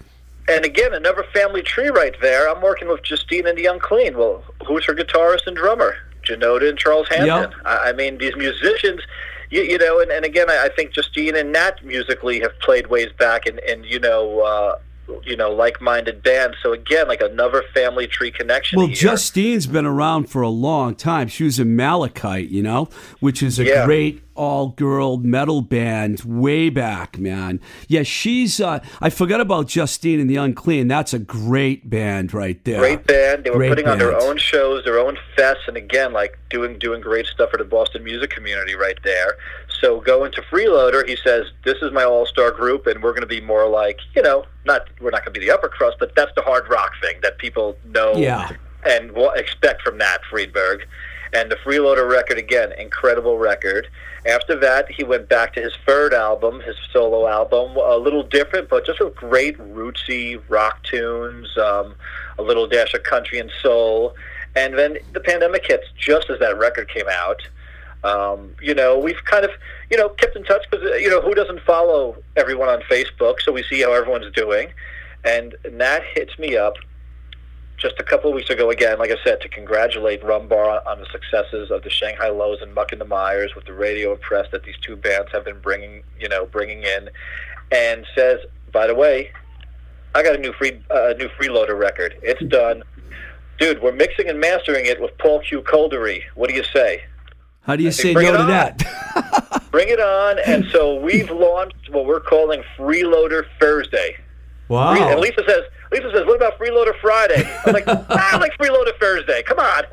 And again, another family tree right there. I'm working with Justine and the Unclean. Well, who's her guitarist and drummer? Janota and Charles Hanson. Yep. I, I mean, these musicians, you, you know, and, and again, I, I think Justine and Nat musically have played ways back and, in you know, uh, you know, like-minded band. So again, like another family tree connection. Well, here. Justine's been around for a long time. She was in Malachite, you know, which is a Yeah. great all-girl metal band way back, man. Yeah, she's. Uh, I forgot about Justine and the Unclean. That's a great band right there. Great band. They were Great putting on their own shows, their own fests, and again, like doing doing great stuff for the Boston music community right there. So going to Freeloader, he says, "This is my all-star group, and we're going to be more like, you know, not we're not going to be the upper crust, but that's the hard rock thing that people know Yeah. and wa- expect from Nat Freedberg." And the Freeloader record again, incredible record. After that, he went back to his third album, his solo album, a little different, but just with great rootsy rock tunes, um, a little dash of country and soul. And then the pandemic hits just as that record came out. Um, you know, we've kind of, you know, kept in touch because, you know, who doesn't follow everyone on Facebook? So we see how everyone's doing. And Nat hits me up just a couple of weeks ago, again, like I said, to congratulate Rumbar on the successes of the Shang Hi Los and Muck and the Mires with the radio press that these two bands have been bringing, you know, bringing in, and says, by the way, I got a new free, uh, new freeloader record. It's done, dude. We're mixing and mastering it with Paul Q. Kolderie. What do you say? How do you say no to on. that? Bring it on! And so we've launched what we're calling Freeloader Thursday. Free- And. Lisa says, Lisa says, what about Freeloader Friday? I'm like, ah, I like Freeloader Thursday. Come on.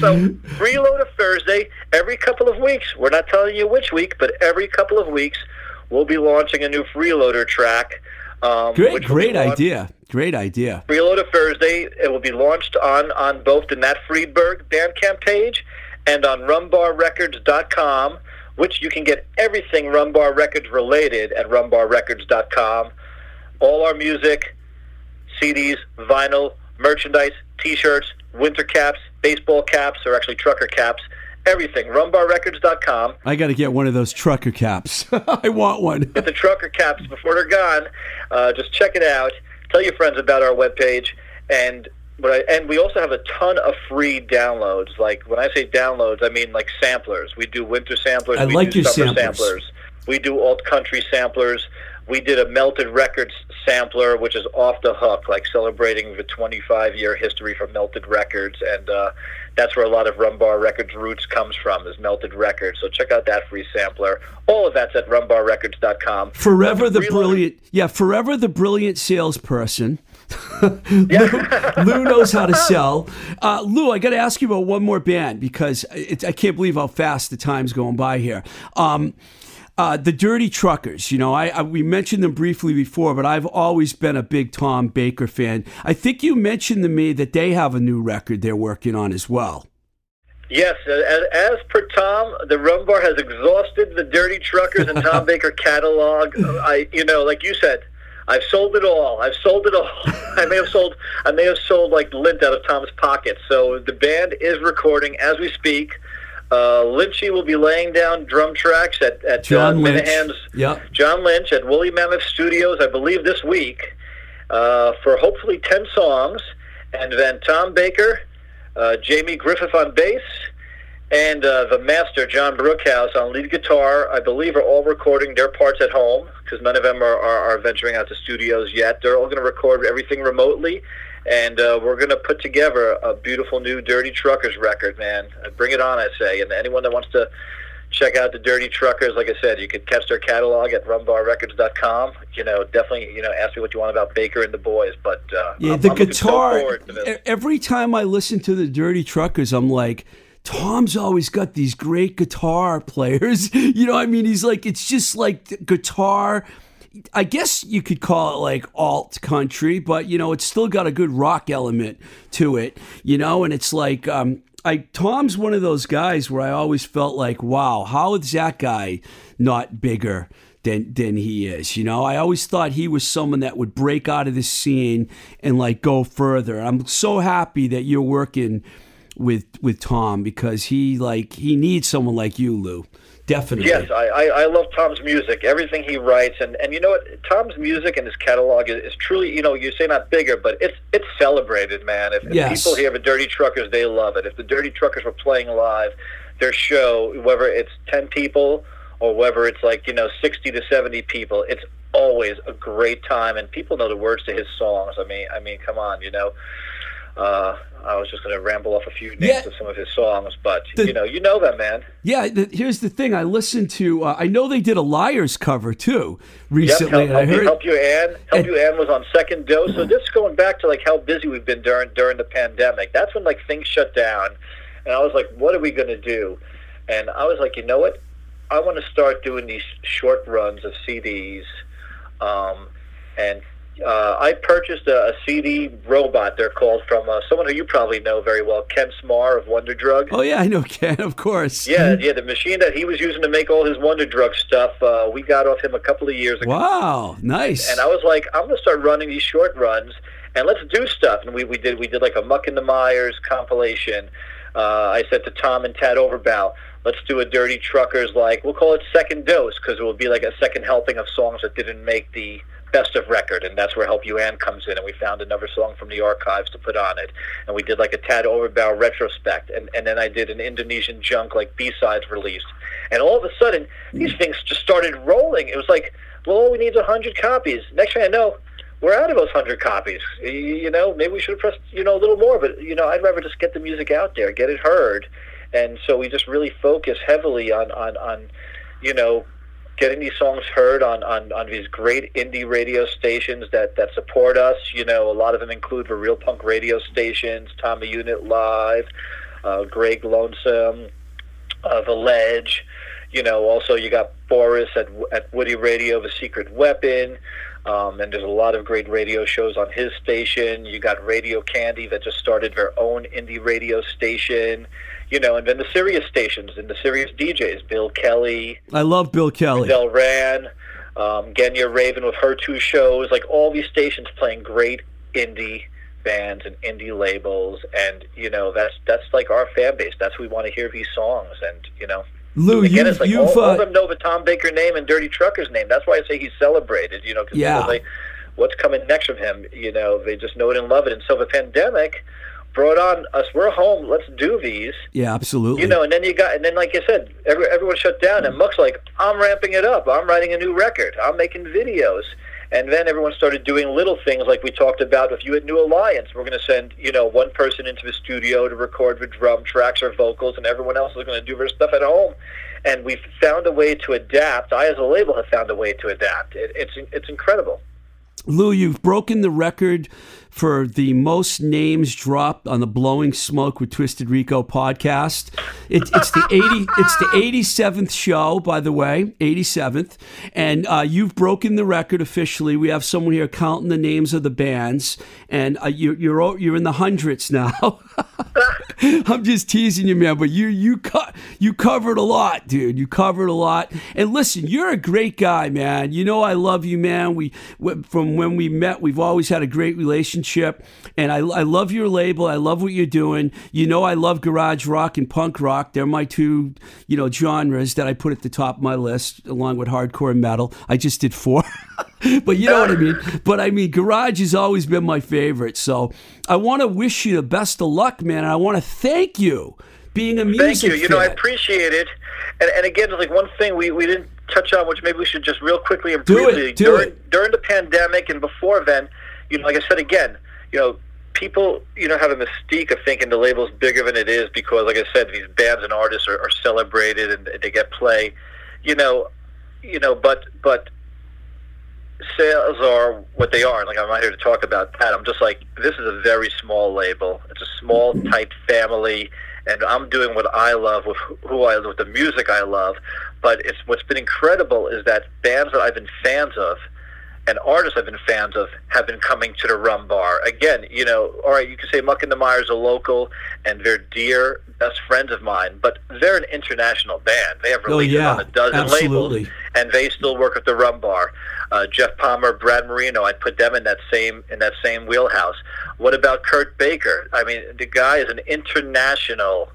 so Freeloader Thursday, every couple of weeks. We're not telling you which week, but every couple of weeks, we'll be launching a new Freeloader track. Um, Great, which will be great idea. Great idea. Freeloader Thursday. It will be launched on, on both the Nat Freedberg Bandcamp page and on rumbarrecords.com, which you can get everything Rumbar Records related at rumbarrecords.com. All our music, CDs, vinyl, merchandise, T-shirts, winter caps, baseball caps, or actually trucker caps, everything. Rumbarrecords.com. I got to get one of those trucker caps. I want one. Get the trucker caps before they're gone. Uh, just check it out. Tell your friends about our webpage. And and we also have a ton of free downloads. Like when I say downloads, I mean like samplers. We do winter samplers. I we like do your summer samplers. We do alt country samplers. we did a Melted Records sampler, which is off the hook, like celebrating the 25 year history from Melted Records, and uh, that's where a lot of Rumbar Records roots comes from, is Melted Records. So check out that free sampler. All of that's at rumbarrecords.com. Forever the brilliant, yeah, forever the brilliant salesperson. Lou, Lou knows how to sell. Uh, Lou, I got to ask you about one more band because it, I can't believe how fast the time's going by here. Um, uh, the Dirty Truckers. You know, I, I we mentioned them briefly before, but I've always been a big Tom Baker fan. I think you mentioned to me that they have a new record they're working on as well. Yes, as, as per Tom, the Rumbar has exhausted the Dirty Truckers and Tom Baker catalog. I, you know, like you said, I've sold it all. I've sold it all. I may have sold. I may have sold like lint out of Tom's pocket. So the band is recording as we speak. Uh, Lynchy will be laying down drum tracks at at John uh, Minehan's Yep. John Lynch at Woolly Mammoth Studios, I believe this week, uh, for hopefully 10 songs. And then Tom Baker, uh, Jamie Griffith on bass, and uh, the master, John Brookhouse, on lead guitar, I believe are all recording their parts at home because none of them are, are, are venturing out to studios yet. They're all going to record everything remotely. And uh, we're going to put together a beautiful new Dirty Truckers record, man. Uh, Bring it on, I say. And anyone that wants to check out the Dirty Truckers, like I said, you can catch their catalog at rumbarrecords.com. You know, definitely, you know, ask me what you want about Baker and the boys. But uh, Yeah, I'm, the I'm so guitar. forward to this. e- every time I listen to the Dirty Truckers, I'm like, Tom's always got these great guitar players. You know, I mean, he's like, it's just like guitar. I guess you could call it like alt country, but you know, it's still got a good rock element to it. You know, and it's like, um, I Tom's one of those guys where I always felt like, wow, how is that guy not bigger? than than he is. You know, I always thought he was someone that would break out of the scene and like go further. I'm so happy that you're working with with Tom because he like he needs someone like you, Lou. Definitely. Yes, I, I, I love Tom's music, everything he writes, and, and you know what? Tom's music and his catalog is, is truly, you know, you say not bigger, but it's it's celebrated, man. If, if people hear the Dirty Truckers, they love it. If the Dirty Truckers were playing live, their show, whether it's ten people or whether it's like you know sixty to seventy people, it's always a great time, and people know the words to his songs. I mean, I mean, come on, you know. Uh, I was just going to ramble off a few names Yeah. of some of his songs, but The- you know, you know them, man. Yeah, the, here's the thing. I listened to. Uh, I know they did a Liars cover too Yep, recently. help, and I help, heard. help you, Ann. Help and- you, Ann was on second dose. So this is going back to like how busy we've been during during the pandemic. That's when like things shut down, and I was like, what are we going to do? And I was like, you know what? I want to start doing these short runs of CDs, um, and uh, I purchased a, a CD robot. They're called from uh, someone who you probably know very well, Ken Smar of Wonder Drug. Oh yeah, I know Ken. Of course. Yeah, yeah, the machine that he was using to make all his Wonder Drug stuff, uh, we got off him a couple of years ago. Wow. Nice. And I was like, I'm gonna start running these short runs, and let's do stuff. And we, we did we did like a Muck in the Mires compilation. Uh, I said to Tom and Tad Overbaugh, let's do a Dirty Truckers like we'll call it second dose because it will be like a second helping of songs that didn't make the best of record, and that's where Help You Ann comes in. And we found another song from the archives to put on it, and we did like a Tad Overbaugh retrospect, and and then I did an Indonesian junk like B sides released, and all of a sudden these things just started rolling. It was like, well, we need a hundred copies. Next thing I know, we're out of those hundred copies. You know, maybe we should have pressed, you know, a little more. But you know, I'd rather just get the music out there, get it heard, and so we just really focus heavily on on on, you know, getting these songs heard on on on these great indie radio stations that that support us. You know, a lot of them include the Real Punk radio stations, Tommy Unit Live, uh, Greg Lonesome, uh, The Ledge. You know, also you got Boris at at Woody Radio, The Secret Weapon. Um, and there's a lot of great radio shows on his station. You got Radio Candy that just started their own indie radio station. You know, and then the Sirius stations and the Sirius DJs, Bill Kelly, I love Bill Kelly. Del Ran, um, Genya Ravan with her two shows, like all these stations playing great indie bands and indie labels, and you know that's that's like our fan base. That's we want to hear these songs, and you know. Lou, Again, you've, it's like you've all, all uh, of them know the Tom Baker name and Dirty Trucker's name. That's why I say he's celebrated. You know, because Yeah. say, "What's coming next from him?" You know, they just know it and love it. And so the pandemic brought on us. We're home. Let's do these. Yeah, absolutely. You know, and then you got, and then like you said, every, everyone shut down, and Muck's like, I'm ramping it up. I'm writing a new record. I'm making videos. And then everyone started doing little things like we talked about with you at New Alliance. We're going to send, you know, one person into the studio to record the drum tracks or vocals, and everyone else is going to do their stuff at home. And we've found a way to adapt. I, as a label, have found a way to adapt. It, it's it's incredible. Lou, you've broken the record for the most names dropped on the Blowing Smoke with Twisted Rico podcast. It, it's the eighty. It's the eighty seventh show, by the way, eighty seventh, and uh, you've broken the record officially. We have someone here counting the names of the bands, and uh, you, you're you're in the hundreds now. I'm just teasing you, man, but you you co- you covered a lot, dude. You covered a lot. And listen, you're a great guy, man. You know I love you, man. We from when we met, we've always had a great relationship, and I, I love your label. I love what you're doing. You know I love garage rock and punk rock. They're my two, you know, genres that I put at the top of my list, along with hardcore and metal. I just did four. but you know what I mean. But I mean, garage has always been my favorite. So I want to wish you the best of luck, man. And I want to thank you being a music Thank you. You know, I appreciate it. And, and again, like one thing we, we didn't touch on, which maybe we should just real quickly and Do it, briefly do during it. during the pandemic and before then, you know, like I said again, you know, people, you know, have a mystique of thinking the label's bigger than it is because, like I said, these bands and artists are, are celebrated and they get play. You know, you know, but but sales are what they are. Like I'm not here to talk about that. I'm just like this is a very small label. It's a small, tight family, and I'm doing what I love with who I with the music I love. But it's what's been incredible is that bands that I've been fans of and artists I've been fans of have been coming to the Rum Bar. Again, you know, all right, you can say Muck and the Mires are local and they're dear best friends of mine, but they're an international band. They have Oh, yeah, on a dozen absolutely. labels, and they still work at the Rum Bar. Uh, Jeff Palmer, Brad Marino, I'd put them in that same in that same wheelhouse. What about Kurt Baker? I mean, the guy is an international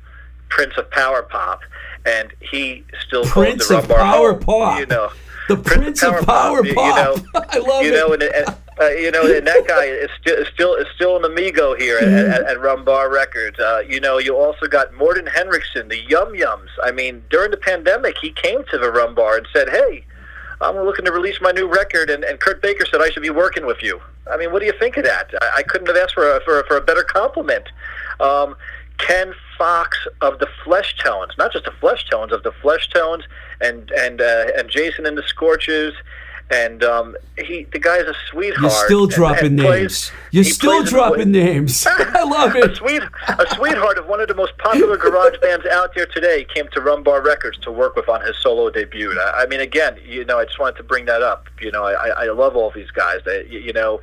prince of power pop, and he still calls Prince the of Rum Bar Power home, Pop. You know, the Prince, of Power Pop. you- you know, I love you it. know, and, and uh, you know, and that guy is still is still is still an amigo here at, at, at Rum Bar Records. Uh, you know, you also got Morten Henriksen, the Yum Yums. I mean, during the pandemic, he came to the Rum Bar and said, "Hey, I'm looking to release my new record," and, and Kurt Baker said, "I should be working with you." I mean, what do you think of that? I, I couldn't have asked for a, for, a, for a better compliment. Um, Ken Fox of the Flesh Tones, not just the Flesh Tones, of the Flesh Tones, and and uh, and Jason and the Scorchers, and um, he the guy's a sweetheart. You're still dropping and names. plays- You're still dropping names. I love a it. sweet, a sweetheart of one of the most popular garage bands out there today came to Rumbar Records to work with on his solo debut. I, I mean, again, you know, I just wanted to bring that up. You know, I, I love all these guys. You know,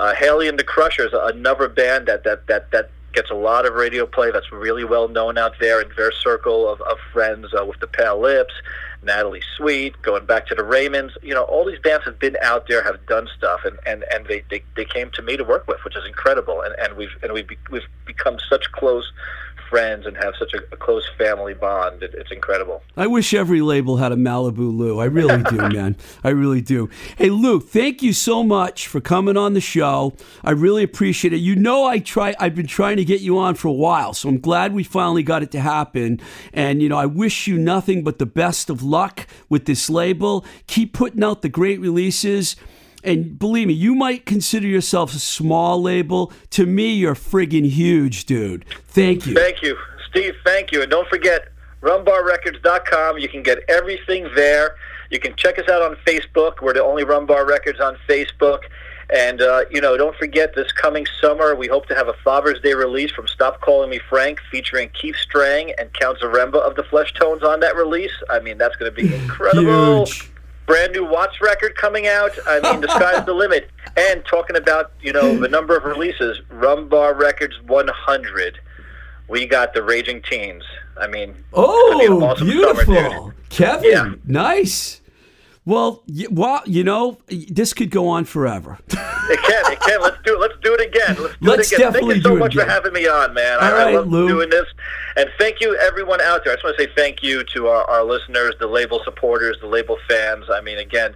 uh, Haley and the Crushers, another band that that that that gets a lot of radio play. That's really well known out there in their circle of, of friends uh, with the Pale Lips. Natalie Sweet, going back to the Raymonds, you know, all these bands have been out there, have done stuff, and, and, and they, they, they came to me to work with, which is incredible. And, and we've and we've, we've become such close friends and have such a, a close family bond. It, it's incredible. I wish every label had a Malibu Lou. I really do, man. I really do. Hey, Lou, thank you so much for coming on the show. I really appreciate it. You know, I try. I've been trying to get you on for a while, so I'm glad we finally got it to happen. And you know, I wish you nothing but the best of luck with this label. Keep putting out the great releases. And believe me, you might consider yourself a small label. To me, you're friggin' huge, dude. Thank you. Thank you, Steve. Thank you. And don't forget, rumbarrecords.com. You can get everything there. You can check us out on Facebook. We're the only Rumbar Records on Facebook. And, uh, you know, don't forget this coming summer, we hope to have a Father's Day release from Stop Calling Me Frank featuring Keith Streng and Count Zaremba of the Flesh Tones on that release. I mean, that's going to be incredible. Huge. Brand new Watts record coming out. I mean, the sky's the limit. And talking about, you know, the number of releases, Rumbar Records 100. We got the Raging Teens. I mean, it's be an Oh, awesome beautiful, dude. Kevin. Yeah. Nice. Well, y- well, you know, this could go on forever. It can, it can. Let's do it. Let's do it again. Let's do Let's it again. definitely thank you so do it much for having me on, man. I, All I right, love Lou. doing this. And thank you, everyone out there. I just want to say thank you to our, our listeners, the label supporters, the label fans. I mean, again,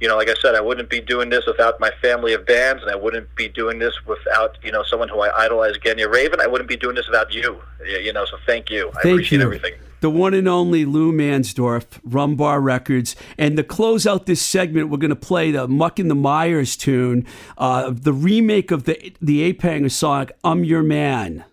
you know, like I said, I wouldn't be doing this without my family of bands, and I wouldn't be doing this without you know someone who I idolize, Genya Ravan. I wouldn't be doing this without you. You know, so thank you. I Thank appreciate you. everything. The one and only Lou Mansdorf, Rumbar Records. And to close out this segment, we're going to play the Muck and the Mires tune, uh, the remake of the, the Ape Hanger song, I'm Your Man.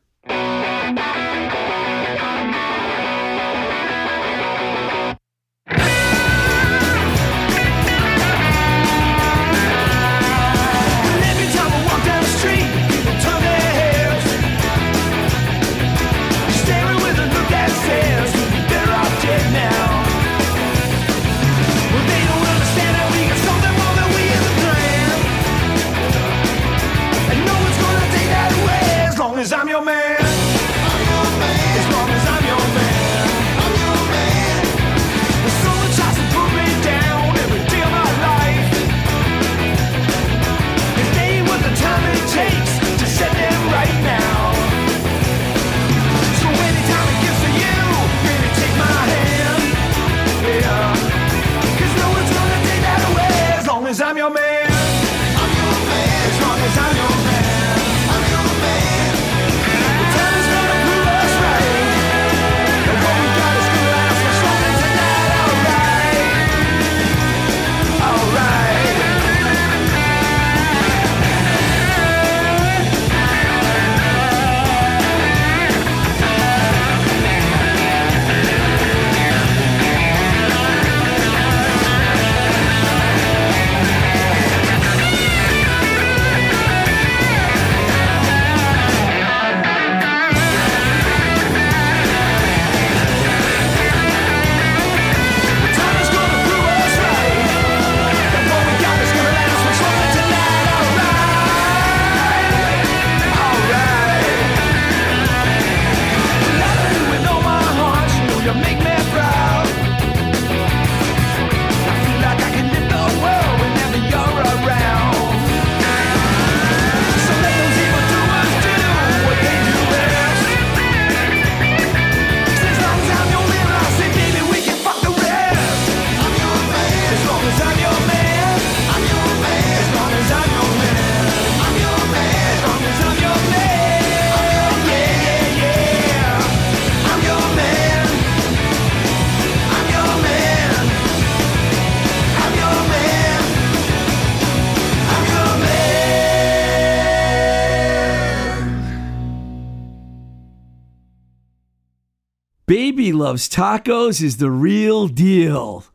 Loves Tacos is the real deal.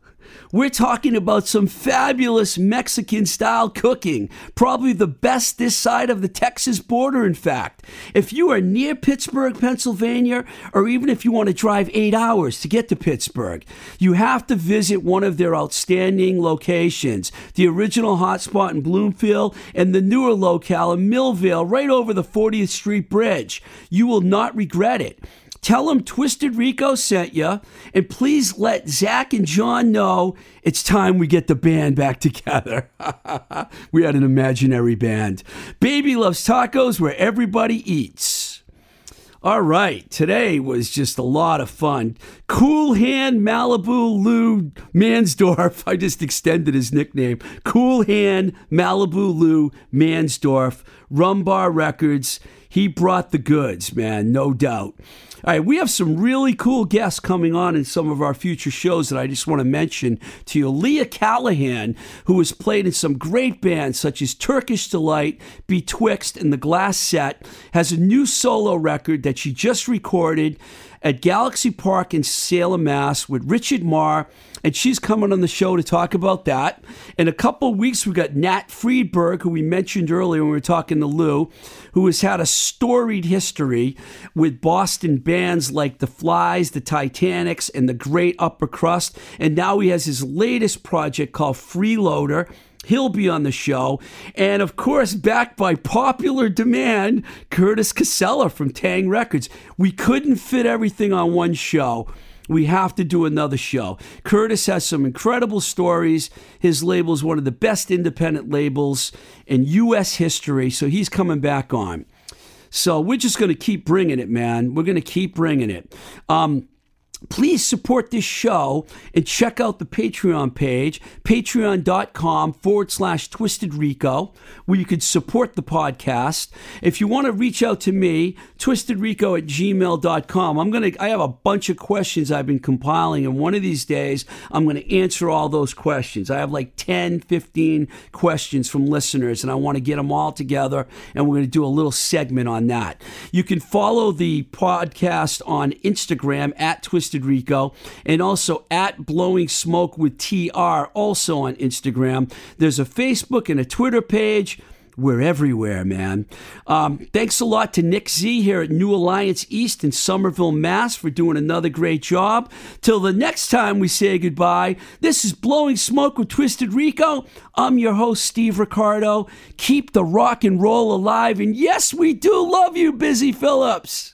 We're talking about some fabulous Mexican style cooking, probably the best this side of the Texas border, in fact. If you are near Pittsburgh, Pennsylvania, or even if you want to drive eight hours to get to Pittsburgh, you have to visit one of their outstanding locations the original hotspot in Bloomfield and the newer locale in Millvale, right over the 40th Street Bridge. You will not regret it. Tell them Twisted Rico sent you, and please let Zach and John know it's time we get the band back together. we had an imaginary band. Baby loves tacos where everybody eats. All right, today was just a lot of fun. Cool Hand Malibu Lou Mansdorf. I just extended his nickname. Cool Hand Malibu Lou Mansdorf. Rumbar Records. He brought the goods, man, no doubt. All right, we have some really cool guests coming on in some of our future shows that I just want to mention to you. Leah Callahan, who has played in some great bands such as Turkish Delight, Betwixt, and The Glass Set, has a new solo record that she just recorded at Galaxy Park in Salem, Mass, with Richard Marr, and she's coming on the show to talk about that. In a couple of weeks, we've got Nat Freedberg, who we mentioned earlier when we were talking to Lou, who has had a storied history with Boston bands like the Flies, the Titanics, and the Great Upper Crust. And now he has his latest project called Freeloader. He'll be on the show. And of course, backed by popular demand, Curtis Casella from Taang! Records. We couldn't fit everything on one show. We have to do another show. Curtis has some incredible stories. His label is one of the best independent labels in U.S. history, so he's coming back on. So we're just going to keep bringing it, man. We're going to keep bringing it. Um, please support this show and check out the Patreon page, patreon.com forward slash twisted rico, where you could support the podcast. If you want to reach out to me, twistedrico at gmail.com. I'm going to, I have a bunch of questions I've been compiling, and one of these days I'm going to answer all those questions. I have like 10, 15 questions from listeners, and I want to get them all together, and we're going to do a little segment on that. You can follow the podcast on Instagram at Twisted Rico and also at Blowing Smoke with TR, also on Instagram. There's a Facebook and a Twitter page. We're everywhere, man. Um, thanks a lot to Nick Z here at New Alliance East in Somerville, Mass, for doing another great job. Till the next time we say goodbye, this is Blowing Smoke with Twisted Rico. I'm your host, Steve Ricardo. Keep the rock and roll alive. And yes, we do love you, Busy Phillips.